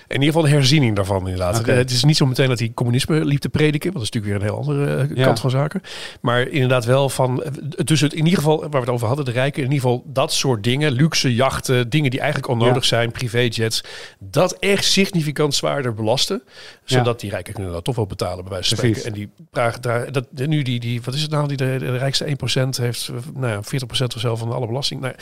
In ieder geval een herziening daarvan inderdaad. Oké. Eh, het is niet zo meteen dat hij communisme liep te prediken. Want dat is natuurlijk weer een heel andere eh, Ja. kant van zaken. Maar inderdaad wel van... eh, Dus het, in ieder geval, waar we het over hadden, de rijken. In ieder geval dat soort dingen. Luxe jachten, dingen die eigenlijk onnodig Ja. zijn. Privéjets. Dat echt significant zwaarder belasten. Zodat die rijken kunnen dat toch wel betalen bij wijze van spreken. En die vragen daar... Dat, nu die, die... Wat is het nou? Die de, de rijkste 1% heeft... Nou ja, 40% of zo van alle belasting. Nou,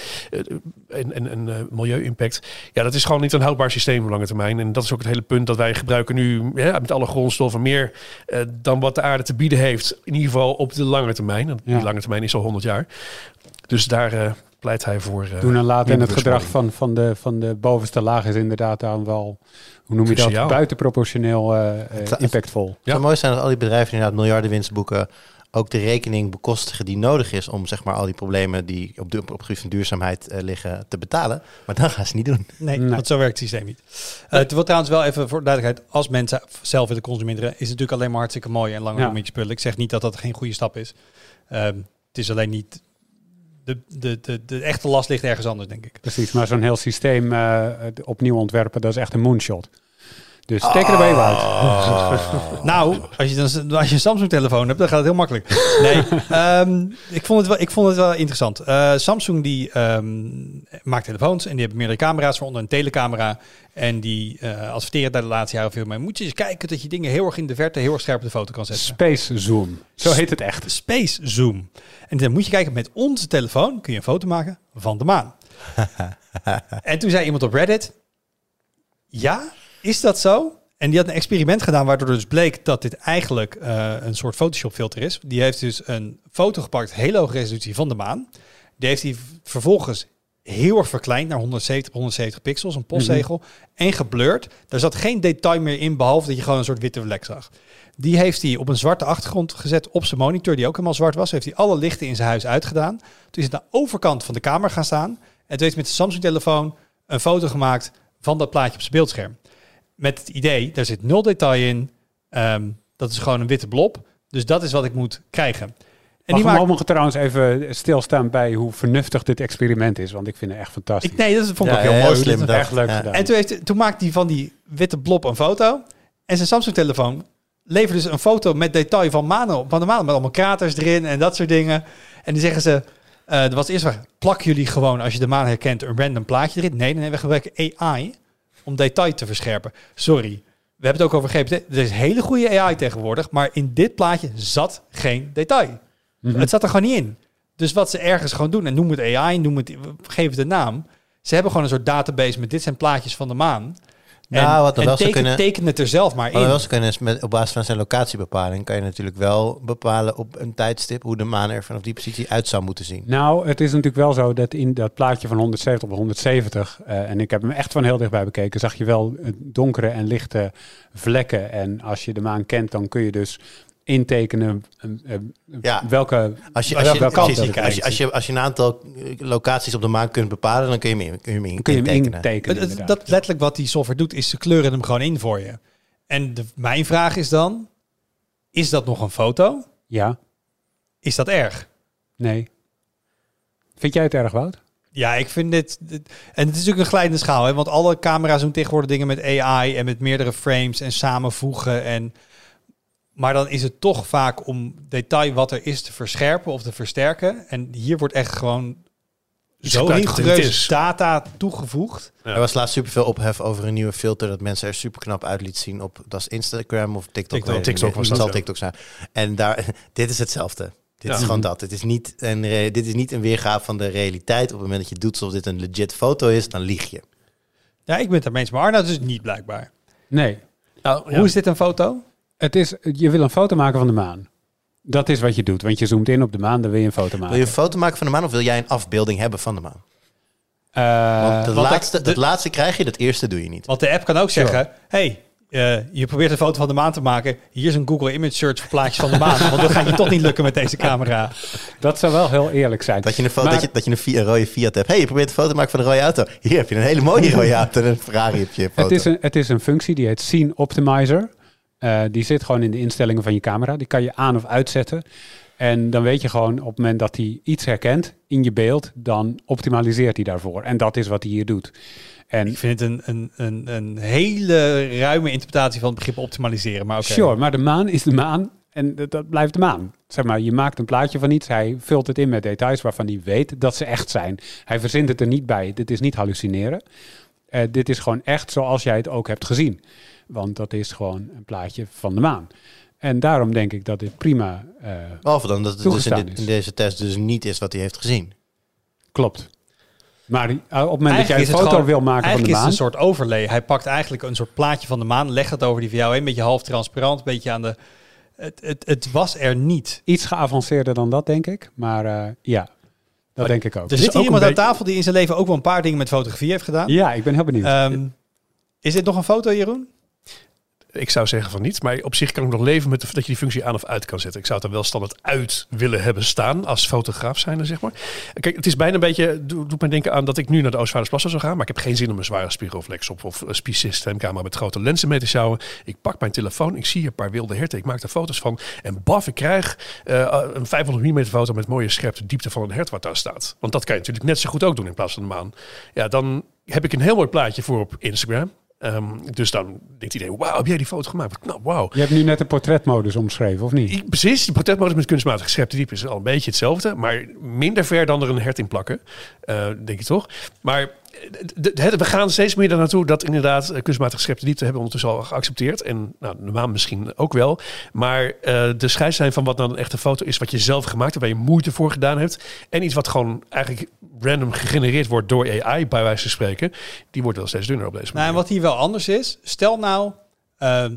en en, en milieu-impact. Ja, dat is gewoon niet een houdbaar systeem op lange termijn. En dat is ook het hele punt dat wij gebruiken nu ja, met alle grondstoffen meer eh, dan wat de aarde te bieden heeft. In ieder geval op de lange termijn. En Ja. Die lange termijn is al 100 jaar. Dus daar eh, pleit hij voor. eh, doen en laten en het gedrag van, van, de, van de bovenste laag is inderdaad dan wel, hoe noem je dat, buitenproportioneel eh, eh, Het- impactvol. Het zou mooi zijn als al die bedrijven die inderdaad miljarden winst boeken ook de rekening bekostigen die nodig is om zeg maar al die problemen die op, de, op het gebied van duurzaamheid eh, liggen te betalen. Maar dat gaan ze niet doen. Nee, Nee. want zo werkt het systeem niet. Eh het wordt trouwens wel even voor duidelijkheid, als mensen zelf willen consumeren, is het natuurlijk alleen maar hartstikke mooi en langer Ja. met je spullen. Ik zeg niet dat dat geen goede stap is. Ehm, het is alleen niet, de, de, de, de echte last ligt ergens anders, denk ik. Precies, maar zo'n heel systeem eh, opnieuw ontwerpen, dat is echt een moonshot. Dus take it away, Wout. Nou, als je, dan, als je een Samsung-telefoon hebt, dan gaat het heel makkelijk. Nee, ehm, ik, vond het wel, ik vond het wel interessant. Eh, Samsung die ehm, maakt telefoons en die hebben meerdere camera's, waaronder een telecamera. En die eh adverteren daar de laatste jaren veel mee. Moet je eens kijken dat je dingen heel erg in de verte, heel erg scherp op de foto kan zetten. Space Zoom. Zo heet het echt. Space Zoom. En dan moet je kijken, met onze telefoon kun je een foto maken van de maan. en toen zei iemand op Reddit, ja, is dat zo? En die had een experiment gedaan waardoor dus bleek dat dit eigenlijk eh, een soort Photoshop filter is. Die heeft dus een foto gepakt, hele hoge resolutie van de maan. Die heeft hij vervolgens heel erg verkleind naar 170 bij 170 pixels, een postzegel. En geblurred. Daar zat geen detail meer in, behalve dat je gewoon een soort witte vlek zag. Die heeft hij op een zwarte achtergrond gezet op zijn monitor, die ook helemaal zwart was. Heeft hij alle lichten in zijn huis uitgedaan. Toen is het aan de overkant van de kamer gaan staan. En toen heeft hij met de Samsung-telefoon een foto gemaakt van dat plaatje op zijn beeldscherm. Met het idee, daar zit nul detail in. Ehm, dat is gewoon een witte blob. Dus dat is wat ik moet krijgen. En En die maakt, mogen trouwens even stilstaan bij hoe vernuftig dit experiment is. Want ik vind het echt fantastisch. ik, nee, dat vond ik Ja, ook heel heel mooi. slim echt leuk Ja. gedaan. En toen, heeft, toen maakte hij van die witte blob een foto. En zijn Samsung-telefoon leverde dus een foto met detail van, manen, op- van de maan. Met allemaal kraters erin en dat soort dingen. En die zeggen ze... eh er was eerst vraag, plak jullie gewoon als je de maan herkent een random plaatje erin? Nee, nee, we gebruiken AI om detail te verscherpen. Sorry, we hebben het ook over GPT. Er is hele goede AI tegenwoordig, maar in dit plaatje zat geen detail. Mhm. Het zat er gewoon niet in. Dus wat ze ergens gewoon doen, en noem het AI, noem het, geef het een naam. Ze hebben gewoon een soort database met dit zijn plaatjes van de maan. En, Nou, wat en wel teken, kunnen- teken het er zelf maar Wat we wel in. kunnen is met, op basis van zijn locatiebepaling kan je natuurlijk wel bepalen op een tijdstip hoe de maan er vanaf die positie uit zou moeten zien. Nou, het is natuurlijk wel zo dat in dat plaatje van 170 op 170, eh, en ik heb hem echt van heel dichtbij bekeken, zag je wel eh, donkere en lichte vlekken. En als je de maan kent, dan kun je dus intekenen eh, eh, Ja. welke... Als je, Als je welke als je, als je, als je, als je een aantal eh, locaties op de maan kunt bepalen, dan kun je hem, in- kun je hem in- kun je hem intekenen. dat letterlijk wat die software doet, is ze kleuren hem gewoon in voor je. En de, mijn vraag is dan, is dat nog een foto? Ja, Is dat erg? nee. Vind jij het erg, Wout? Ja, ik vind dit, dit- En het is natuurlijk een glijdende schaal, hè? want alle camera's doen tegenwoordig dingen met AI en met meerdere frames en samenvoegen. En... Maar dan is het toch vaak om detail wat er is te verscherpen of te versterken. En hier wordt echt gewoon zo rigoureus data toegevoegd. Ja. Er was laatst superveel ophef over een nieuwe filter dat mensen er super knap uit liet zien op dat is Instagram of TikTok. TikTok. TikTok niet. was Het dat, zal. TikTok zijn. En daar, dit is hetzelfde. Dit Ja. is gewoon dat. Het is niet een, re- dit is niet een weergave van de realiteit. Op het moment dat je doet alsof dit een legit foto is, dan lieg je. Ja, ik ben het daarmee eens, maar Arnoud is het niet blijkbaar. Nee. Nou, ja. Hoe is dit een foto? Het is, je wil een foto maken van de maan. Dat is wat je doet, want je zoomt in op de maan, dan wil je een foto Wil maken. je een foto maken van de maan of wil jij een afbeelding hebben van de maan? Eh, Want ik- laatste, de- dat laatste krijg je, dat eerste doe je niet. Want de app kan ook Sure. zeggen, hey, eh, je probeert een foto van de maan te maken. Hier is een Google Image Search voor plaatjes van de maan. want dat gaat je toch niet lukken met deze camera. dat zou wel heel eerlijk zijn. Dat je een, foto, Maar- dat je, dat je een, een rode Fiat hebt. hey, je probeert een foto te maken van een rode auto. Hier heb je een hele mooie rode auto en een Ferrari op je foto. Het is, een, het is een functie die heet Scene Optimizer. Eh, die zit gewoon in de instellingen van je camera. Die kan je aan of uitzetten. En dan weet je gewoon op het moment dat hij iets herkent in je beeld, dan optimaliseert hij daarvoor. En dat is wat hij hier doet. En Ik vind het een, een, een, een hele ruime interpretatie van het begrip optimaliseren. Maar oké. sure, maar de maan is de maan en dat, dat blijft de maan. Zeg maar, je maakt een plaatje van iets, hij vult het in met details waarvan hij weet dat ze echt zijn. Hij verzint het er niet bij. Dit is niet hallucineren. Eh, dit is gewoon echt zoals jij het ook hebt gezien. Want dat is gewoon een plaatje van de maan. En daarom denk ik dat dit prima eh, Behalve dan dat het dus in, Toegestaan dit- is. in deze test dus niet is wat hij heeft gezien. klopt. Maar eh, op het moment dat jij een is foto gewoon- wil maken van de is maan... het een soort overlay. Hij pakt eigenlijk een soort plaatje van de maan, legt het over die van jou heen, een beetje half transparant, een beetje aan de... Het, het, het was er niet. Iets geavanceerder dan dat, denk ik. Maar eh, ja, dat Maar denk ik ook. Er is zit ook hier iemand aan tafel die in zijn leven ook wel een paar dingen met fotografie heeft gedaan. Ja, ik ben heel benieuwd. Ehm, is dit nog een foto, Jeroen? Ik zou zeggen van niet, maar op zich kan ik nog leven met de, dat je die functie aan of uit kan zetten. Ik zou het er wel standaard uit willen hebben staan als fotograaf zijn, zeg maar. Kijk, het is bijna een beetje, doe- doet mij denken aan dat ik nu naar de Oostvaardersplassen zou gaan, maar ik heb geen zin om een zware spiegelreflex op of een spieelsystemcamera met grote lenzen mee te sjouwen. Ik pak mijn telefoon, ik zie een paar wilde herten, ik maak er foto's van en baf, ik krijg eh, een 500 mm foto met mooie scherpte diepte van een hert wat daar staat. Want dat kan je natuurlijk net zo goed ook doen in plaats van de maan. Ja, dan heb ik een heel mooi plaatje voor op Instagram Ehm, dus dan denkt iedereen, wauw, heb jij die foto gemaakt? Knap, wauw. Je hebt nu net de portretmodus omschreven, of niet? Precies, die portretmodus met kunstmatig geschepte diep is al een beetje hetzelfde, maar minder ver dan er een hert in plakken, eh, denk je toch? Maar het- we gaan steeds meer er naartoe dat inderdaad eh, kunstmatig geschepte diepte hebben we ondertussen al geaccepteerd. En nou, de maan misschien ook wel. Maar eh, de scheidslijn van wat nou een echte foto is, wat je zelf gemaakt hebt, waar je moeite voor gedaan hebt, en iets wat gewoon eigenlijk random gegenereerd wordt door AI, bij wijze van spreken, die wordt wel steeds dunner op deze Nou, manier. en wat hier wel anders is, stel nou, ehm,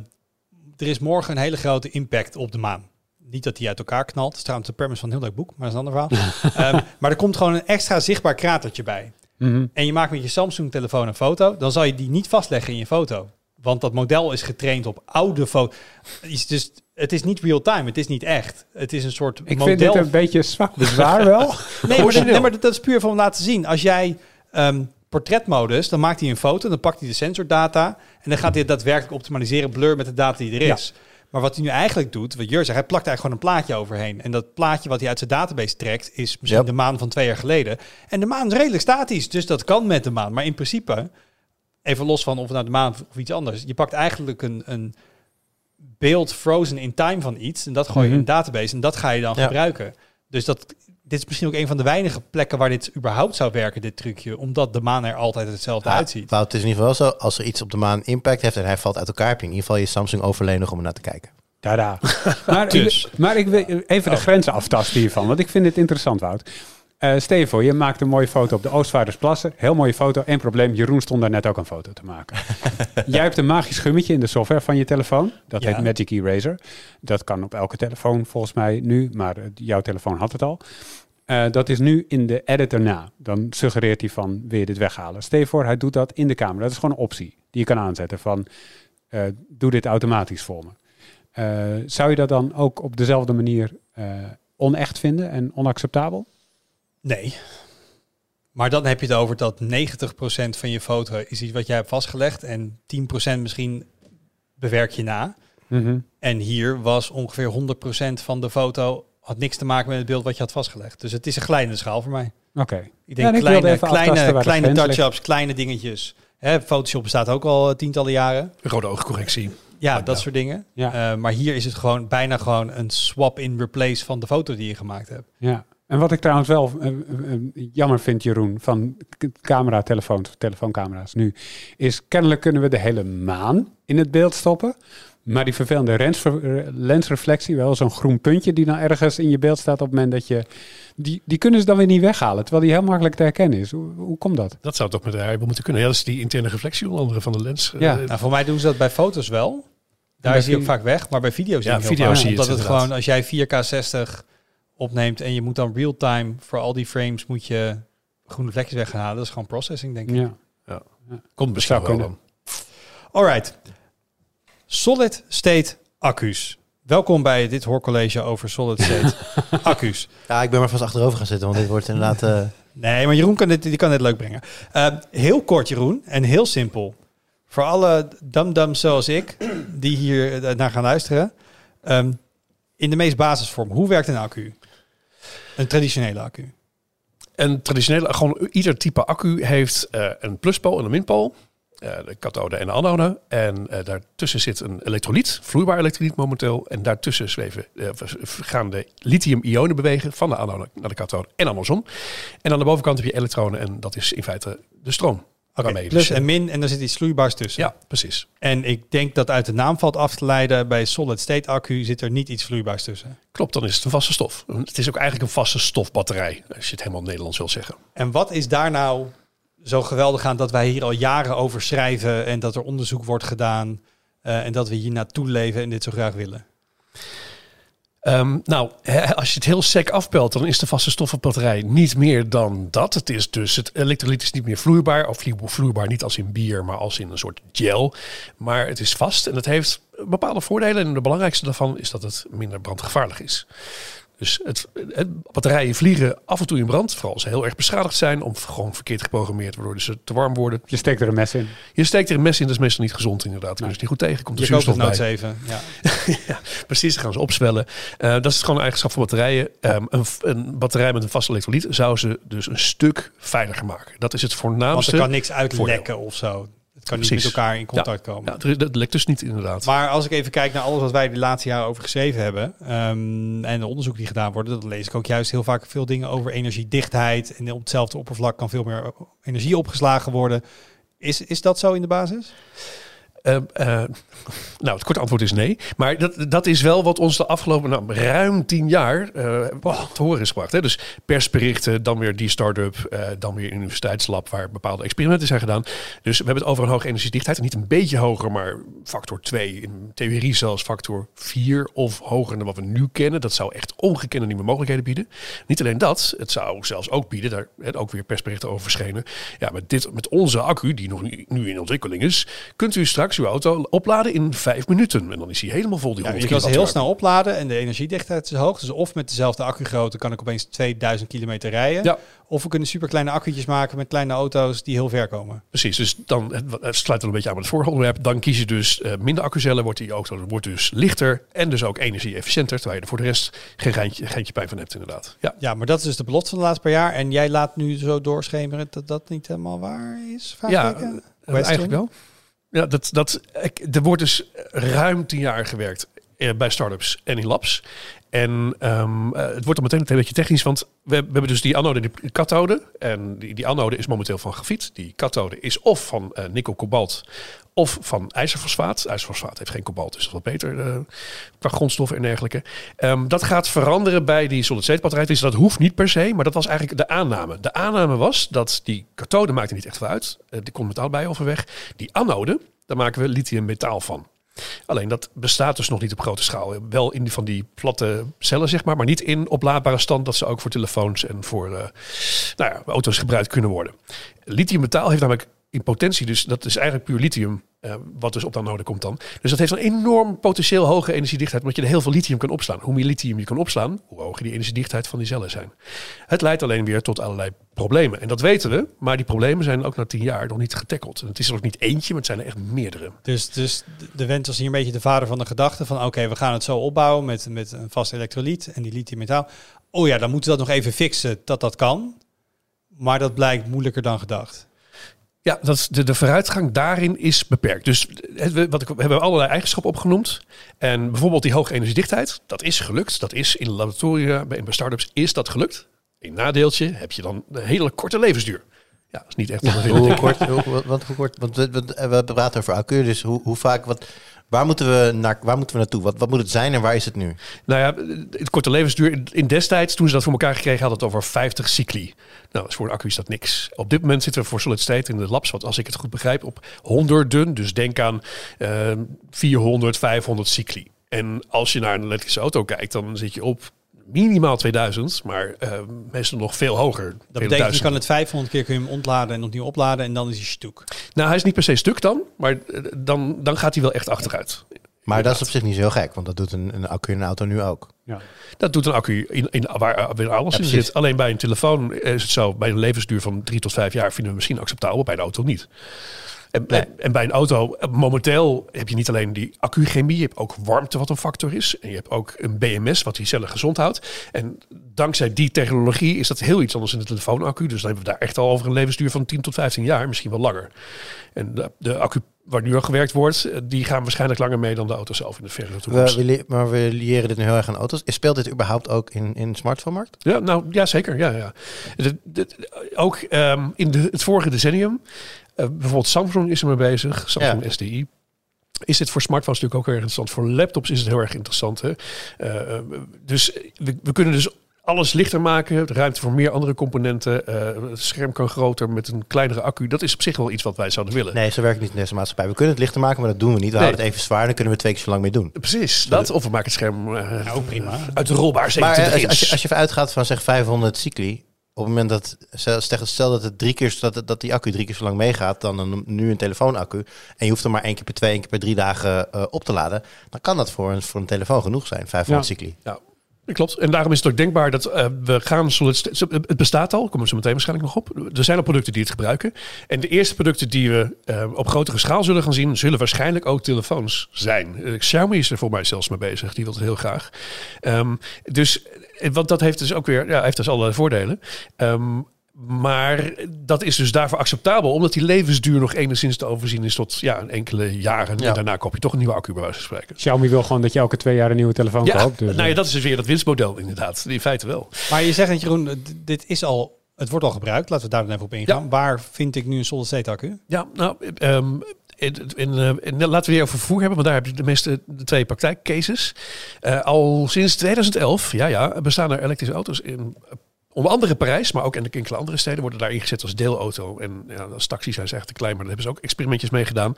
er is morgen een hele grote impact op de maan. Niet dat die uit elkaar knalt. Dat is trouwens de premise van een heel leuk boek, maar dat is een ander verhaal. Ehm, maar er komt gewoon een extra zichtbaar kratertje bij. Mhm. En je maakt met je Samsung-telefoon een foto, dan zal je die niet vastleggen in je foto. Want dat model is getraind op oude foto's. Dus het is niet real-time, het is niet echt. Het is een soort Ik model. vind dit een beetje zwak bezwaar wel. Nee, maar, dat, nee, maar dat, is puur van laten zien. Als jij ehm, portretmodus, dan maakt hij een foto, dan pakt hij de sensordata en dan gaat hij het daadwerkelijk optimaliseren, blur met de data die er Ja. Maar wat hij nu eigenlijk doet, wat Jur zegt, hij plakt eigenlijk gewoon een plaatje overheen. En dat plaatje wat hij uit zijn database trekt, is misschien Yep. de maan van twee jaar geleden. En de maan is redelijk statisch, dus dat kan met de maan. Maar in principe, even los van of nou de maan of iets anders, je pakt eigenlijk een, een beeld frozen in time van iets en dat gooi je in Mhm. een database en dat ga je dan Ja. gebruiken. Dus dat, dit is misschien ook een van de weinige plekken waar dit überhaupt zou werken, dit trucje, omdat de maan er altijd hetzelfde Ja, uitziet. Wout, het is in ieder geval wel zo, als er iets op de maan impact heeft en hij valt uit elkaar, heb je in ieder geval je Samsung overleen nog om er naar te kijken. Tada. Maar, Dus. ik, maar ik wil even de grenzen aftasten hiervan, want ik vind dit interessant, Wout. Eh stel je maakt een mooie foto op de Oostvaardersplassen. Heel mooie foto, één probleem. Jeroen stond daar net ook een foto te maken. Jij hebt een magisch gummetje in de software van je telefoon. Dat Ja. heet Magic Eraser. Dat kan op elke telefoon volgens mij nu, maar eh, jouw telefoon had het al. Eh, dat is nu in de editor na. Dan suggereert hij van, wil je dit weghalen? Voor, hij doet dat in de camera. Dat is gewoon een optie die je kan aanzetten van, doe dit automatisch voor me. Zou je dat dan ook op dezelfde manier onecht vinden en onacceptabel? Nee. Maar dan heb je het over dat 90% van je foto is iets wat jij hebt vastgelegd en 10% misschien bewerk je na. En hier was ongeveer 100% van de foto had niks te maken met het beeld wat je had vastgelegd. Dus het is een glijdende schaal voor mij. Oké. Ik Ja, denk kleine, kleine, kleine touch-ups, kleine dingetjes. Hè, Photoshop bestaat ook al eh, tientallen jaren. Rode oogcorrectie. Ja, dat ja. soort dingen. Ja. Eh, maar hier is het gewoon bijna gewoon een swap in replace van de foto die je gemaakt hebt. Ja. En wat ik trouwens wel eh, eh, eh, jammer vind, Jeroen, van camera, telefoons, telefooncamera's nu, is kennelijk kunnen we de hele maan in het beeld stoppen. Maar die vervelende lensreflectie, wel zo'n groen puntje die dan ergens in je beeld staat op het moment dat je... Die, die kunnen ze dan weer niet weghalen, terwijl die heel makkelijk te herkennen is. Hoe, hoe komt dat? Dat zou toch met de AI wel moeten kunnen. Ja, dat is die interne reflectie onder andere van de lens. Ja. Nou, voor mij doen ze dat bij foto's wel. Daar is hij ook vaak weg, maar bij video's Ja, video's vaak. zie je het Omdat het inderdaad. gewoon, als jij 4K 60 opneemt en je moet dan real-time voor al die frames moet je groene vlekjes weghalen. Dat is gewoon processing, denk ik. Ja. Komt misschien wel dan. Alright. Solid state accu's. Welkom bij dit hoorcollege over solid state accu's. Ja, ik ben maar vast achterover gaan zitten, want dit wordt inderdaad... eh, Nee, maar Jeroen kan dit, die kan dit leuk brengen. Eh, heel kort, Jeroen, en heel simpel. Voor alle dum-dums zoals ik, die hier eh, naar gaan luisteren. Ehm, in de meest basisvorm, hoe werkt een accu? Een traditionele accu. Een traditionele, gewoon ieder type accu heeft eh, een pluspool en een minpool. Eh, de kathode en de anode. En eh, daartussen zit een elektrolyt, vloeibaar elektrolyt momenteel. En daartussen zweven, gaan de lithium-ionen bewegen van de anode naar de kathode en andersom. En aan de bovenkant heb je elektronen en dat is in feite de stroom. Je plus dus, en min en er zit iets vloeibaars tussen. Ja, precies. En ik denk dat uit de naam valt af te leiden, bij solid state accu zit er niet iets vloeibaars tussen. Klopt, dan is het een vaste stof. Het is ook eigenlijk een vaste stofbatterij, als je het helemaal Nederlands wil zeggen. En wat is daar nou zo geweldig aan dat wij hier al jaren over schrijven en dat er onderzoek wordt gedaan eh, en dat we hier naartoe leven en dit zo graag willen? Ehm, nou, als je het heel sec afpelt, dan is de vaste stoffenbatterij niet meer dan dat. Het is dus het elektrolyt is niet meer vloeibaar, of vlo- vloeibaar niet als in bier, maar als in een soort gel. Maar het is vast en het heeft bepaalde voordelen. En de belangrijkste daarvan is dat het minder brandgevaarlijk is. Dus het, het, batterijen vliegen af en toe in brand, vooral als ze heel erg beschadigd zijn, of gewoon verkeerd geprogrammeerd, waardoor ze te warm worden. Je steekt er een mes in. Je steekt er een mes in, dat is meestal niet gezond inderdaad. Kun je het niet goed tegen, komt er Je koopt zuurstof het bij. 7. Ja. ja, precies. Dan gaan ze opzwellen. Eh, dat is gewoon een eigenschap van batterijen. Ehm, een, een batterij met een vast elektrolyt zou ze dus een stuk veiliger maken. Dat is het Want voornaamste. er kan niks voordeel. uitlekken of zo. Kan niet met elkaar in contact komen. Ja, dat lekt dus niet inderdaad. Maar als ik even kijk naar alles wat wij de laatste jaren over geschreven hebben ehm, en de onderzoek die gedaan worden, dan lees ik ook juist heel vaak veel dingen over energiedichtheid en op hetzelfde oppervlak kan veel meer energie opgeslagen worden. Is, is dat zo in de basis? Eh, eh, nou, het korte antwoord is nee. Maar dat, dat is wel wat ons de afgelopen nou, ruim tien jaar eh, te horen is gebracht. Hè? Dus persberichten, dan weer die start-up, eh, dan weer een universiteitslab waar bepaalde experimenten zijn gedaan. Dus we hebben het over een hoge energiedichtheid. En niet een beetje hoger, maar factor 2. In theorie zelfs factor 4 of hoger dan wat we nu kennen. Dat zou echt ongekende nieuwe mogelijkheden bieden. Niet alleen dat, het zou zelfs ook bieden, daar hè, ook weer persberichten over verschenen. Ja, met, dit, met onze accu, die nog nu in ontwikkeling is, kunt u straks uw auto opladen in vijf minuten. En dan is hij helemaal vol, die Ja, 100 je kan ze heel snel opladen en de energiedichtheid is hoog. Dus of met dezelfde accugrootte kan ik opeens 2000 kilometer rijden. Ja. Of we kunnen superkleine accu'tjes maken met kleine auto's die heel ver komen. Precies, dus dan het, het sluit wel een beetje aan met het vorige onderwerp. Dan kies je dus eh, minder accucellen, wordt die auto wordt dus lichter en dus ook energie-efficiënter. Terwijl je er voor de rest geen geintje, geintje pijn van hebt, inderdaad. Ja. Ja, maar dat is dus de belofte van de laatste paar jaar. En jij laat nu zo doorschemeren dat dat niet helemaal waar is? Ja, eh, eigenlijk wel. Ja, dat, dat, er wordt dus ruim tien jaar gewerkt bij startups en in labs. En ehm, eh, het wordt dan meteen een beetje technisch, want we, hebben dus die anode en die kathode. En die, die anode is momenteel van grafiet. Die kathode is of van eh, nikkel, kobalt of van ijzerfosfaat. IJzerfosfaat heeft geen kobalt, dus dat is wat beter eh, qua grondstoffen en dergelijke. Ehm, dat gaat veranderen bij die solid-state batterij. Dus dat hoeft niet per se, maar dat was eigenlijk de aanname. De aanname was dat die kathode maakte niet echt veel uit. Eh, die komt metaal bij overweg. Die anode, daar maken we lithium-metaal van. Alleen dat bestaat dus nog niet op grote schaal. Wel in van die platte cellen, zeg maar, maar niet in oplaadbare stand dat ze ook voor telefoons en voor eh, nou ja, auto's gebruikt kunnen worden. Lithiummetaal heeft namelijk in potentie, dus dat is eigenlijk puur lithium, eh, wat dus op de anode komt dan. Dus dat heeft een enorm potentieel hoge energiedichtheid, omdat je er heel veel lithium kan opslaan. Hoe meer lithium je kan opslaan, hoe hoger die energiedichtheid van die cellen zijn. Het leidt alleen weer tot allerlei problemen. En dat weten we, maar die problemen zijn ook na tien jaar nog niet getackeld. En het is er ook niet eentje, maar het zijn er echt meerdere. Dus, dus de wens was hier een beetje de vader van de gedachte van oké, we gaan het zo opbouwen met, met een vast elektrolyt en die lithiummetaal. Oh ja, dan moeten we dat nog even fixen dat dat kan. Maar dat blijkt moeilijker dan gedacht. Ja, dat de, de vooruitgang daarin is beperkt. Dus het, we- wat ik, we hebben allerlei eigenschappen opgenoemd. En bijvoorbeeld die hoge energiedichtheid, dat is gelukt. Dat is in laboratoria, bij, bij start-ups, is dat gelukt. Een nadeeltje heb je dan een hele korte levensduur. Ja, dat is niet echt Hoe kort, hoe, wat, wat- hoe kort, want we praten over accu, dus hoe, hoe vaak, wat, waar, moeten we naar, waar moeten we naartoe? Wat, wat moet het zijn en waar is het nu? Nou ja, het korte levensduur. in- destijds, toen ze dat voor elkaar gekregen hadden, het over 50 cycli. Nou, dus voor een accu is dat niks. Op dit moment zitten we voor solid state in de labs, wat als ik het goed begrijp, op honderden. Dus denk aan eh 400, 500 cycli. En als je naar een elektrische auto kijkt, dan zit je op minimaal 2000, maar eh, meestal nog veel hoger. Dat betekent, je kan het 500 keer kun je hem ontladen en opnieuw opladen en dan is hij stuk. Nou, hij is niet per se stuk dan, maar eh, dan, dan gaat hij wel echt achteruit. Maar dat is op zich niet zo heel gek, want dat doet een, een accu in een auto nu ook. Ja. Dat doet een accu in, in, waar weer alles Ja, in zit. Alleen bij een telefoon is het zo, bij een levensduur van drie tot vijf jaar vinden we misschien acceptabel, bij een auto niet. En, Nee. en, en bij een auto, eh, momenteel heb je niet alleen die accuchemie, je hebt ook warmte wat een factor is. En je hebt ook een BMS wat die cellen gezond houdt. En dankzij die technologie is dat heel iets anders in de telefoonaccu. Dus dan hebben we daar echt al over een levensduur van 10 tot 15 jaar, misschien wel langer. En de, de accu waar nu aan gewerkt wordt, eh, die gaan waarschijnlijk langer mee dan de auto zelf in de verre toekomst. We, maar we liëren dit nu heel erg aan auto's. Speelt dit überhaupt ook in, in de smartphone-markt? Ja, nou ja, zeker. Ja, ja. De- de- ook ehm, in de, het vorige decennium, bijvoorbeeld Samsung is er mee bezig, Samsung Ja. SDI. Is dit voor smartphones natuurlijk ook heel erg interessant. Voor laptops is het heel erg interessant. Hè? Eh, eh, dus we, we kunnen dus alles lichter maken, de ruimte voor meer andere componenten. eh, het scherm kan groter met een kleinere accu. Dat is op zich wel iets wat wij zouden willen. Nee, zo werkt het niet in deze maatschappij. We kunnen het lichter maken, maar dat doen we niet. We Nee. houden het even zwaar, dan kunnen we twee keer zo lang mee doen. Precies, dat. Of we maken het scherm eh Nou, prima. uitrolbaar Maar 27 eh, als, als, je, als je even uitgaat van zeg 500 cycli, op het moment dat stel, dat het drie keer dat, dat die accu drie keer zo lang meegaat dan een, nu een telefoonaccu en je hoeft hem maar één keer per twee, één keer per drie dagen eh, op te laden, dan kan dat voor een, voor een telefoon genoeg zijn, 500 Ja. cycli. Ja, klopt. En daarom is het ook denkbaar dat eh, we gaan solid Het bestaat al, komen we zo meteen waarschijnlijk nog op. Er zijn al producten die het gebruiken. En de eerste producten die we eh, op grotere schaal zullen gaan zien, zullen waarschijnlijk ook telefoons zijn. Xiaomi is er voor mij zelfs mee bezig. Die wil het heel graag. Ehm, dus, want dat heeft dus ook weer, ja, heeft dus allerlei voordelen. Ehm, maar dat is dus daarvoor acceptabel, omdat die levensduur nog enigszins te overzien is tot ja, een enkele jaren. Ja. En daarna koop je toch een nieuwe accu, bij wijze van spreken. Xiaomi wil gewoon dat je elke twee jaar een nieuwe telefoon Ja, koopt. Dus, nou ja, eh, dat is dus weer dat winstmodel inderdaad. In feite wel. Maar je zegt net, Jeroen, d- dit is al, het wordt al gebruikt. Laten we daar dan even op ingaan. Waar vind ik nu een solid state accu? Ja, nou, ehm, in, eh, in- laten we weer over vervoer hebben, want daar heb je de meeste de twee praktijkcases. Eh, al sinds 2011, ja, ja, bestaan er elektrische auto's in onder andere Parijs, maar ook in enkele andere steden worden daar ingezet als deelauto. En ja, als taxi zijn ze echt te klein, maar daar hebben ze ook experimentjes mee gedaan.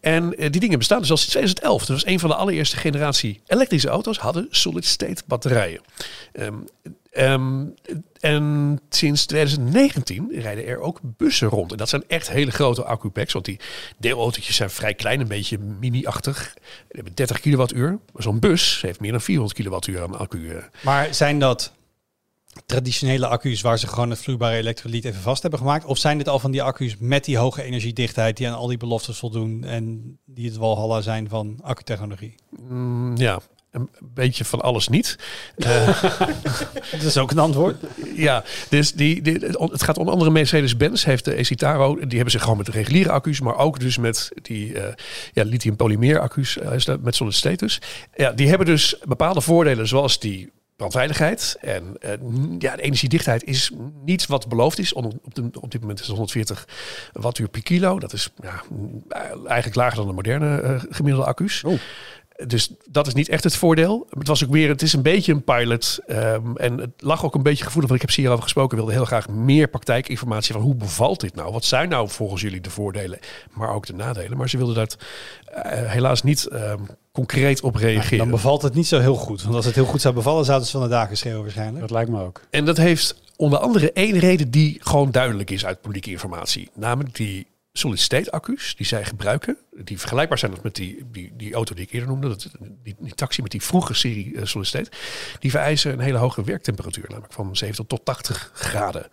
En eh, die dingen bestaan dus al sinds 2011. Dat was een van de allereerste generatie elektrische auto's, hadden solid-state batterijen. Ehm, ehm, en sinds 2019 rijden er ook bussen rond. En dat zijn echt hele grote accupacks. Want die deelautootjes zijn vrij klein, een beetje mini-achtig. Die hebben 30 kilowattuur. Zo'n bus heeft meer dan 400 kilowattuur aan accu. eh. Maar zijn dat traditionele accu's waar ze gewoon het vloeibare elektrolyt even vast hebben gemaakt? Of zijn dit al van die accu's met die hoge energiedichtheid die aan al die beloftes voldoen en die het walhalla zijn van accutechnologie? Mm, ja, een beetje van alles niet. Eh, Dat is ook een antwoord. ja, dus die, die, het gaat onder andere Mercedes-Benz heeft de Citaro. Die hebben ze gewoon met de reguliere accu's, maar ook dus met die eh, ja, lithium polymeer accu's dat met solid status. Ja, die hebben dus bepaalde voordelen zoals die brandveiligheid en eh, ja, de energiedichtheid is niet wat beloofd is. Op, op dit moment is het 140 wattuur per kilo. Dat is ja, eigenlijk lager dan de moderne eh, gemiddelde accu's. Oh. Dus dat is niet echt het voordeel. Het was ook weer, het is een beetje een pilot. ehm, en het lag ook een beetje gevoelig, want ik heb ze hierover gesproken. wilde heel graag meer praktijkinformatie van hoe bevalt dit nou? Wat zijn nou volgens jullie de voordelen, maar ook de nadelen? Maar ze wilden daar eh, helaas niet ehm, concreet op reageren. Dan bevalt het niet zo heel goed. Want als het heel goed zou bevallen, zouden ze van de dagen schreeuwen waarschijnlijk. dat lijkt me ook. En dat heeft onder andere één reden die gewoon duidelijk is uit publieke informatie. Namelijk die solid state accu's die zij gebruiken. Die vergelijkbaar zijn met die, die, die auto die ik eerder noemde. Dat, die, die taxi met die vroege serie eh, state. Die vereisen een hele hoge werktemperatuur. Namelijk van 70 tot 80 graden.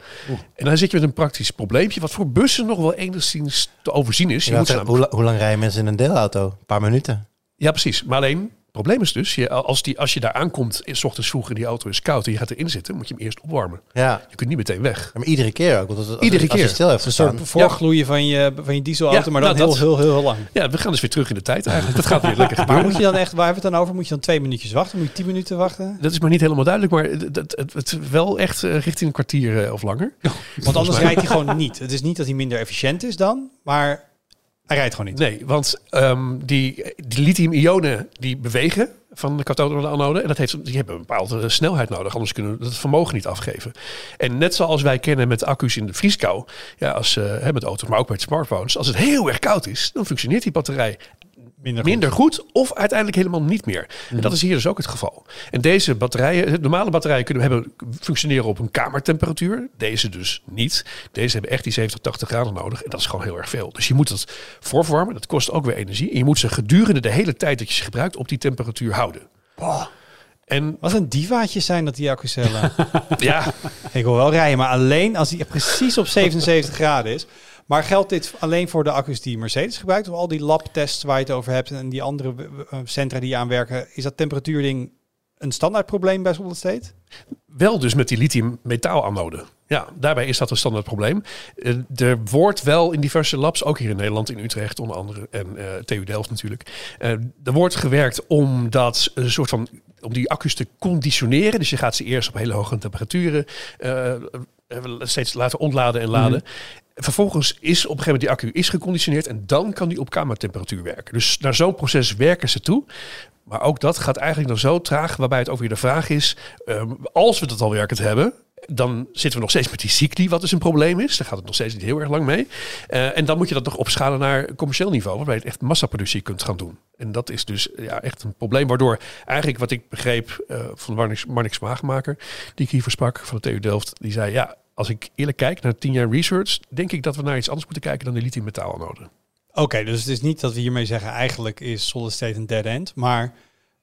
En dan zit je met een praktisch probleempje. Wat voor bussen nog wel enigszins te overzien is. Je Ja, moet hoe, namelijk- la- hoe lang rijden mensen in een deelauto? Een paar minuten. ja, precies. Maar alleen, probleem is dus, je, als, die, als je daar aankomt, is 's ochtends vroeg en die auto is koud en je gaat erin zitten, moet je hem eerst opwarmen. Ja, Je kunt niet meteen weg. maar iedere keer ook. Want als, als, Iedere als keer. je stil heeft Een soort voorgloeien van je, van je dieselauto, Ja, maar dan nou, heel, dat- heel, heel, lang. Ja, we gaan dus weer terug in de tijd eigenlijk. Dat gaat weer lekker Maar gebeuren. moet je dan echt, waar hebben we het dan over? Moet je dan twee minuutjes wachten? Moet je tien minuten wachten? Dat is maar niet helemaal duidelijk, maar het, het, het, het wel echt eh, richting een kwartier eh, of langer. Want anders rijdt hij gewoon niet. Het is niet dat hij minder efficiënt is dan, maar hij rijdt gewoon niet. Nee, want ehm, die, die lithium-ionen die bewegen van de kathode naar de anode. En dat heeft, die hebben een bepaalde snelheid nodig, anders kunnen we het vermogen niet afgeven. En net zoals wij kennen met accu's in de vrieskou, ja, als, eh, met auto's, maar ook met smartphones. Als het heel erg koud is, dan functioneert die batterij Minder goed. minder goed of uiteindelijk helemaal niet meer. En dat is hier dus ook het geval. En deze batterijen, de normale batterijen kunnen hebben, functioneren op een kamertemperatuur. Deze dus niet. Deze hebben echt die 70, 80 graden nodig. En dat is gewoon heel erg veel. Dus je moet het voorverwarmen. Dat kost ook weer energie. En je moet ze gedurende de hele tijd dat je ze gebruikt op die temperatuur houden. En Wat een divaatje zijn dat die accuscellen. ja, ik wil wel rijden, maar alleen als die precies op 77 graden is. Maar geldt dit alleen voor de accu's die Mercedes gebruikt? Of al die labtests waar je het over hebt en die andere eh, centra die aanwerken, is dat temperatuurding een standaard probleem bij solid state? wel dus met die lithium metaal-anode. Ja, daarbij is dat een standaard probleem. Eh, er wordt wel in diverse labs, ook hier in Nederland, in Utrecht onder andere, en eh TU Delft natuurlijk, er wordt gewerkt om dat een soort van, om die accu's te conditioneren. Dus je gaat ze eerst op hele hoge temperaturen steeds laten ontladen en laden. Vervolgens is op een gegeven moment die accu is geconditioneerd en dan kan die op kamertemperatuur werken. Dus naar zo'n proces werken ze toe. Maar ook dat gaat eigenlijk dan zo traag, waarbij het ook weer de vraag is: ehm, als we dat al werkend hebben, dan zitten we nog steeds met die cycli, wat dus een probleem is. Daar gaat het nog steeds niet heel erg lang mee. Eh, en dan moet je dat nog opschalen naar commercieel niveau, waarbij je echt massaproductie kunt gaan doen. En dat is dus ja, echt een probleem, waardoor eigenlijk wat ik begreep eh, van Marnix, Marnix Maagmaker, die ik hiervoor sprak van de TU Delft, die zei ja. Als ik eerlijk kijk naar tien jaar research, denk ik dat we naar iets anders moeten kijken dan de lithium metaalanode. Oké, dus het is niet dat we hiermee zeggen eigenlijk is solid state een dead end, maar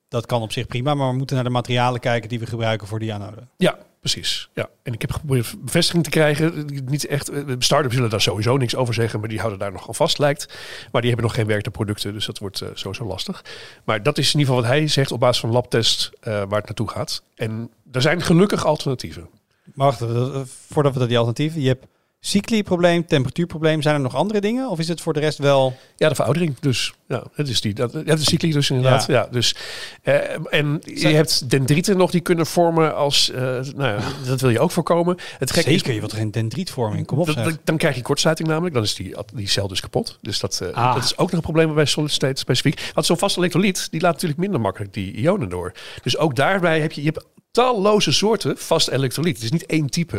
dat kan op zich prima. Maar we moeten naar de materialen kijken die we gebruiken voor die anode. Ja, precies. Ja. En ik heb geprobeerd bevestiging te krijgen. Niet echt, eh, start-ups zullen daar sowieso niks over zeggen, maar die houden daar nogal vast lijkt. Maar die hebben nog geen werkte producten, dus dat wordt eh, sowieso lastig. Maar dat is in ieder geval wat hij zegt op basis van labtest eh, waar het naartoe gaat. En er zijn gelukkig alternatieven. Maar wacht, eh, voordat we dat die alternatieven... Je hebt cycli-probleem, temperatuurprobleem. Zijn er nog andere dingen? Of is het voor de rest wel... Ja, de veroudering. Dus ja, het is die. Dat, ja, de cycli dus inderdaad. Ja. dus, eh, en je hebt dendrieten nog die kunnen vormen als... eh, nou ja, dat wil je ook voorkomen. Het gekke is, Zeker, je wilt er geen dendrietvorming. Kom op dat- dan krijg je kortsluiting namelijk. Dan is die, die cel dus kapot. Dus dat, eh, Ah. dat is ook nog een probleem bij solid state specifiek. Want zo'n vast elektrolyt, die laat natuurlijk minder makkelijk die ionen door. Dus ook daarbij heb je... je hebt talloze soorten vast elektrolyt. Het is niet één type.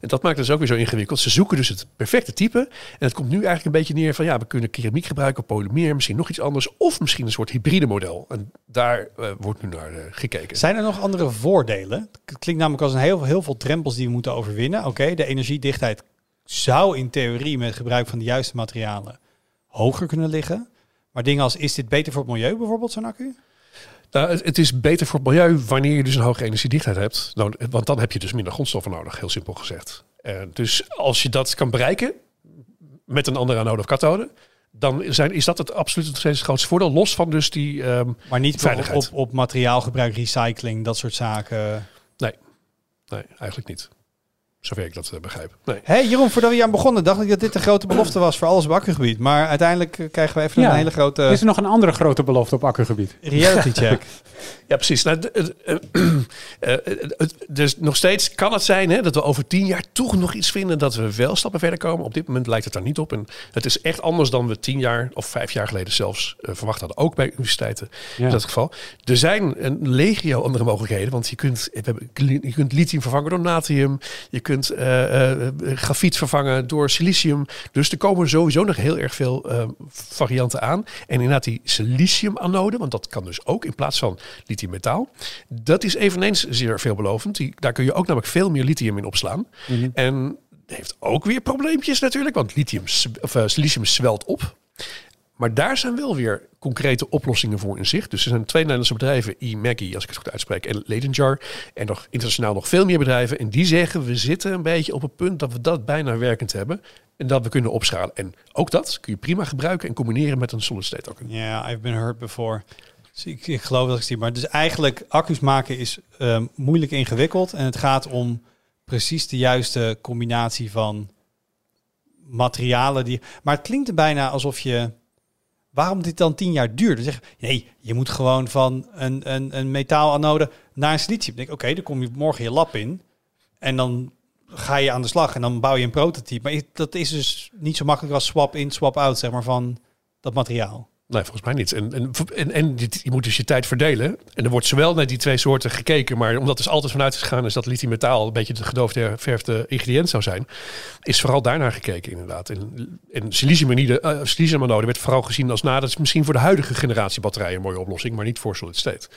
En dat maakt het dus ook weer zo ingewikkeld. Ze zoeken dus het perfecte type. En het komt nu eigenlijk een beetje neer van... ja, we kunnen keramiek gebruiken, polymeer, misschien nog iets anders... of misschien een soort hybride model. En daar eh, wordt nu naar eh, gekeken. Zijn er nog andere voordelen? Het klinkt namelijk als een heel, heel veel drempels die we moeten overwinnen. Oké, de energiedichtheid zou in theorie met gebruik van de juiste materialen hoger kunnen liggen. Maar dingen als, is dit beter voor het milieu bijvoorbeeld, zo'n accu? Nou, het, is beter voor het milieu wanneer je dus een hoge energiedichtheid hebt. Nou, want dan heb je dus minder grondstoffen nodig, heel simpel gezegd. Eh, dus als je dat kan bereiken met een andere anode of kathode... dan zijn, is dat het absoluut nog steeds het grootste voordeel. Los van dus die... ehm, Maar niet Veiligheid. op, op materiaalgebruik, recycling, dat soort zaken. nee, eigenlijk niet. Zover ik dat eh, begrijp. Nee. Hey Jeroen, voordat we hier aan begonnen, dacht ik dat dit een grote belofte was voor alles op accugebied. Maar uiteindelijk eh, krijgen we even Ja. een hele grote Is er nog een andere grote belofte op accugebied? reality check. Ja, precies. Nou, eh, dus nog steeds kan het zijn hè, dat we over tien jaar toch nog iets vinden dat we wel stappen verder komen. Op dit moment lijkt het daar niet op. En het is echt anders dan we tien jaar of vijf jaar geleden zelfs verwacht hadden. Ook bij universiteiten Ja. in dat geval. Er zijn een legio andere mogelijkheden. Want je kunt, je kunt lithium vervangen door natrium. Je kunt eh, eh, grafiet vervangen door silicium. Dus er komen sowieso nog heel erg veel eh, varianten aan. En inderdaad die silicium-anode, want dat kan dus ook in plaats van lithium-metaal. Dat is eveneens zeer veelbelovend. Die, daar kun je ook namelijk veel meer lithium in opslaan. Mhm. En heeft ook weer probleempjes natuurlijk, want lithium, of, silicium zwelt op. Maar daar zijn wel weer concrete oplossingen voor in zicht. Dus er zijn twee Nederlandse bedrijven, e-Maggie, als ik het goed uitspreek, en Ledenjar. En nog internationaal nog veel meer bedrijven. En die zeggen, we zitten een beetje op het punt dat we dat bijna werkend hebben. En dat we kunnen opschalen. En ook dat kun je prima gebruiken en combineren met een solid state. Ja, I've been hurt before. Dus ik, ik geloof dat ik zie. Maar dus eigenlijk accu's maken is ehm, moeilijk ingewikkeld. En het gaat om precies de juiste combinatie van materialen. Die, maar het klinkt er bijna alsof je... Waarom dit dan tien jaar duurt? Dan zeg je, nee, je moet gewoon van een, een, een metaalanode naar een silicium. Dan denk oké, dan kom je morgen je lab in. En dan ga je aan de slag en dan bouw je een prototype. Maar dat is dus niet zo makkelijk als swap in, swap out, zeg maar, van dat materiaal. Nee, volgens mij niet. En, en, en, en dit- je moet dus je tijd verdelen. En er wordt zowel naar die twee soorten gekeken, maar omdat er altijd vanuit is gegaan is dat lithium-metaal een beetje de gedoofde verfde ingrediënt zou zijn, is vooral daarnaar gekeken inderdaad. En, en siliciumanide, eh, siliciumanode werd vooral gezien als, nou, dat is misschien voor de huidige generatie batterijen een mooie oplossing, maar niet voor solid state.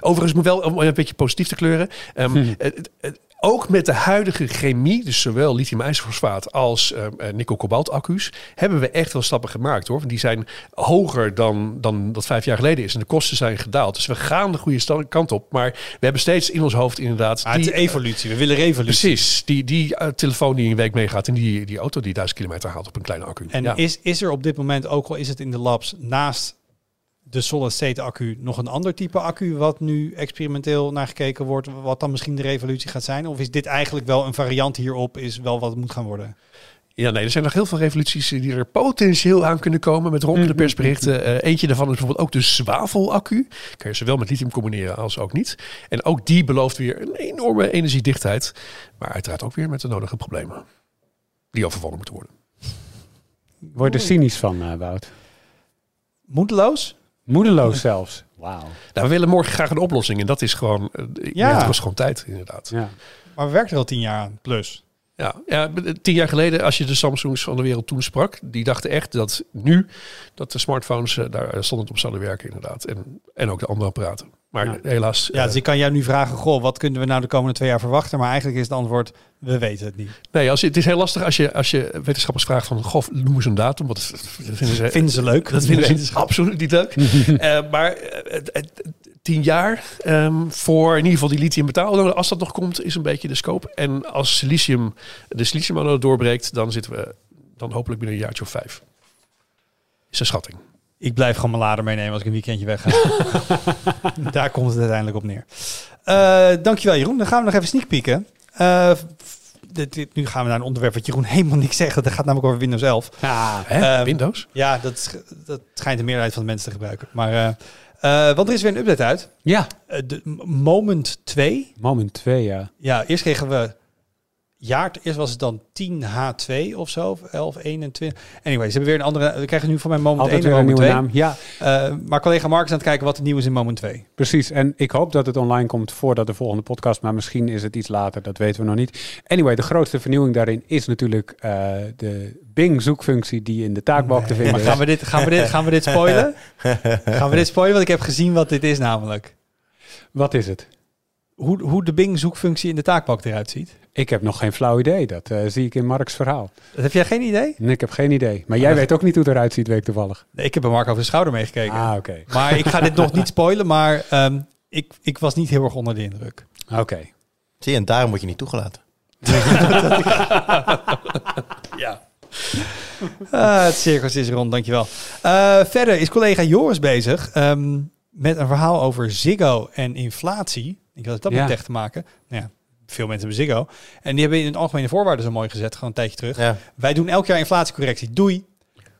Overigens moet wel om een beetje positief te kleuren. ehm, het- het- ook met de huidige chemie, dus zowel lithium-ijzerfosfaat als eh, eh, nikkel-kobalt accu's, hebben we echt wel stappen gemaakt hoor. Want die zijn hoger dan, dan dat vijf jaar geleden is. En de kosten zijn gedaald. Dus we gaan de goede kant op. Maar we hebben steeds in ons hoofd inderdaad... Die, evolutie. We willen revolutie. Precies, die, die eh, telefoon die een week meegaat en die, die auto die duizend kilometer haalt op een kleine accu. En ja. is, is er op dit moment, ook al is het in de labs, naast de solid state accu nog een ander type accu wat nu experimenteel naar gekeken wordt, wat dan misschien de revolutie gaat zijn? Of is dit eigenlijk wel een variant hierop, is wel wat het moet gaan worden? Ja, nee, er zijn nog heel veel revoluties die er potentieel aan kunnen komen met ronkende persberichten. Eh, eentje daarvan is bijvoorbeeld ook de zwavelaccu. Kan je zowel met lithium combineren als ook niet. En ook die belooft weer een enorme energiedichtheid. Maar uiteraard ook weer met de nodige problemen. Die overwonnen moeten worden. Word er cynisch van, eh, Wout. Moedeloos? Moedeloos zelfs. Wauw. Nou, we willen morgen graag een oplossing. En dat is gewoon, eh, Ja. ja. het kost gewoon tijd inderdaad. Ja. Maar we werken er al tien jaar aan, plus. Ja, ja, tien jaar geleden, als je de Samsungs van de wereld toen sprak, die dachten echt dat nu dat de smartphones eh, daar stond op zouden werken, inderdaad. En, en ook de andere apparaten. Maar Ja. helaas. Ja, eh, dus ik kan jou nu vragen, goh, wat kunnen we nou de komende twee jaar verwachten? Maar eigenlijk is het antwoord, we weten het niet. nee, als je, het is heel lastig als je, als je wetenschappers vraagt van, goh, noem eens een datum. Want dat vinden ze, Vinden ze leuk? dat vinden ze absoluut niet leuk. Eh, maar eh, het- tien jaar ehm, voor in ieder geval die lithium metaal, als dat nog komt, is een beetje de scope. En als silicium, de silicium doorbreekt, dan zitten we dan hopelijk binnen een jaartje of vijf. Is een schatting. Ik blijf gewoon mijn lader meenemen als ik een weekendje weg ga. Daar komt het uiteindelijk op neer. Eh, dankjewel Jeroen. Dan gaan we nog even sneak peeken. Eh, dit, dit- nu gaan we naar een onderwerp wat Jeroen helemaal niks zegt. Dat gaat namelijk over Windows 11. Ah, Hè? Ehm, Windows? Ja, dat, dat schijnt de meerderheid van de mensen te gebruiken. Maar, eh, want er is weer een update uit. ja, de Moment 2. moment 2, ja. Ja, eerst kregen we jaar. Eerst was het dan 10H2 of zo. Of 1121. Anyway, ze hebben weer een andere. We krijgen nu van mijn Moment Altijd 1 weer en een nieuwe 2. naam. Ja, Eh, maar collega Mark is aan het kijken wat er nieuw is in Moment 2. precies. En ik hoop dat het online komt voordat de volgende podcast, maar misschien is het iets later, dat weten we nog niet. Anyway, de grootste vernieuwing daarin is natuurlijk eh, de Bing zoekfunctie die in de taakbalk te vinden Maar is. gaan we dit, gaan we dit, gaan we dit spoilen? gaan we dit spoilen? Want ik heb gezien wat dit is namelijk. Wat is het? Hoe, hoe de Bing zoekfunctie in de taakbalk eruit ziet. Ik heb nog geen flauw idee. Dat eh, zie ik in Marks verhaal. Dat heb jij geen idee? Nee, ik heb geen idee. Maar jij dat- weet ook niet hoe het eruit ziet, weet ik toevallig. Nee, ik heb bij Mark over de schouder meegekeken. Ah, oké. Maar ik ga dit nog niet spoilen, maar ehm, ik, ik was niet heel erg onder de indruk. Oké. Zie je, en daarom word je niet toegelaten. Ja. Ah, het circus is rond, dankjewel. Eh verder is collega Joris bezig ehm, met een verhaal over Ziggo en inflatie. Ik had het dat Ja. met tech te maken. Nou ja, veel mensen hebben Ziggo. En die hebben in het algemene voorwaarden zo mooi gezet, gewoon een tijdje terug. Ja. Wij doen elk jaar inflatiecorrectie. Doei.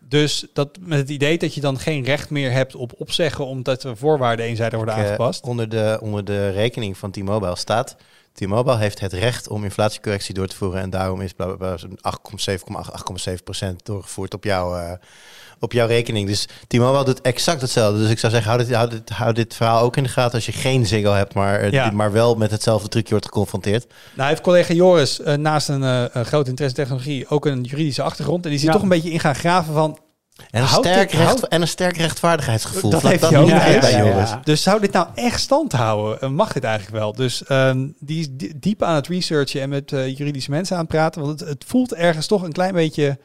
Dus dat met het idee dat je dan geen recht meer hebt op opzeggen omdat de voorwaarden eenzijdig worden eh, aangepast. onder, de, onder de rekening van T-Mobile staat... T-Mobile heeft het recht om inflatiecorrectie door te voeren... en daarom is bla, bla, bla, zo'n 8,7,8, 8,7 procent doorgevoerd op jouw, eh, op jouw rekening. Dus T-Mobile doet exact hetzelfde. Dus ik zou zeggen, hou dit, hou dit, hou dit verhaal ook in de gaten... als je geen Ziggo hebt, maar, eh, Ja. maar wel met hetzelfde trucje wordt geconfronteerd. Nou heeft collega Joris eh, naast een eh, groot interesse in technologie ook een juridische achtergrond. En die zit Ja. toch een beetje in gaan graven van... En een, sterk dit- recht, en een sterk rechtvaardigheidsgevoel. Dat heeft dat hij ook. Ja, ja, bij Joris. ja. Dus zou dit nou echt stand houden? Mag dit eigenlijk wel? Dus ehm, die is di- diep aan het researchen en met juridische mensen aan het praten. Want het, het voelt ergens toch een klein beetje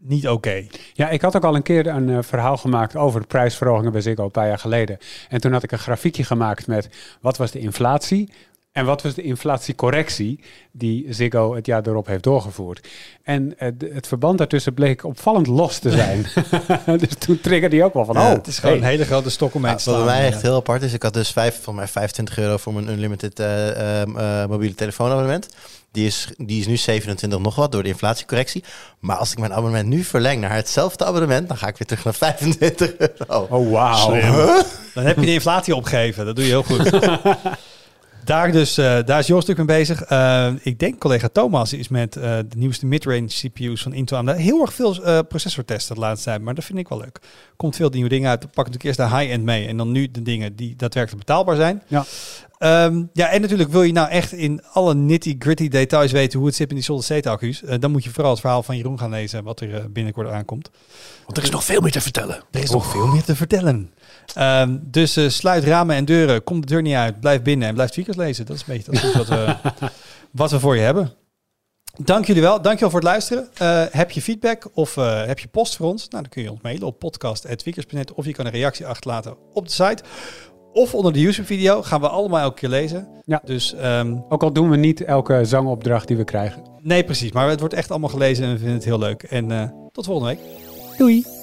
niet oké. Ja, ik had ook al een keer een eh, verhaal gemaakt over de prijsverhogingen bij Ziggo een paar jaar geleden. En toen had ik een grafiekje gemaakt met wat was de inflatie en wat was de inflatiecorrectie die Ziggo het jaar erop heeft doorgevoerd. En eh, het verband daartussen bleek opvallend los te zijn. dus toen triggerde hij ook wel van, Ja, oh, Het is gewoon hey. een hele grote stok om Ja, te slaan. mij echt heel apart is, ik had dus vijf, van mij 25 euro voor mijn unlimited eh, ehm, eh, mobiele telefoonabonnement. Die is, die is nu 27 nog wat door de inflatiecorrectie. Maar als ik mijn abonnement nu verleng naar hetzelfde abonnement, dan ga ik weer terug naar 25 euro. Oh, wauw. Dan heb je de inflatie opgegeven. Dat doe je heel goed. Daar, dus, eh, daar is Joost natuurlijk mee bezig. Eh, ik denk collega Thomas is met eh, de nieuwste midrange CPU's van Intel aan de heel erg veel eh processortesten de laatste tijd. Maar dat vind ik wel leuk. Komt veel nieuwe dingen uit. Dan pak ik natuurlijk eerst de high-end mee. En dan nu de dingen die daadwerkelijk betaalbaar zijn. Ja. Ehm, ja, en natuurlijk wil je nou echt in alle nitty-gritty details weten hoe het zit in die solid-state accu's. Eh, dan moet je vooral het verhaal van Jeroen gaan lezen wat er eh, binnenkort aankomt. Want er is nog veel meer te vertellen. Er is nog veel meer te vertellen. Ehm, dus eh, sluit ramen en deuren. Kom de deur niet uit. Blijf binnen en blijf tweakers lezen. Dat is een beetje dat is wat, we, wat we voor je hebben. Dank jullie wel. Dank je wel voor het luisteren. Heb je feedback of heb je post voor ons? Nou, dan kun je ons mailen op podcast.tweakers.net of je kan een reactie achterlaten op de site. Of onder de YouTube-video gaan we allemaal elke keer lezen. Ja. Dus ehm, Ook al doen we niet elke zangopdracht die we krijgen. nee, precies. Maar het wordt echt allemaal gelezen en we vinden het heel leuk. En eh, tot volgende week. Doei.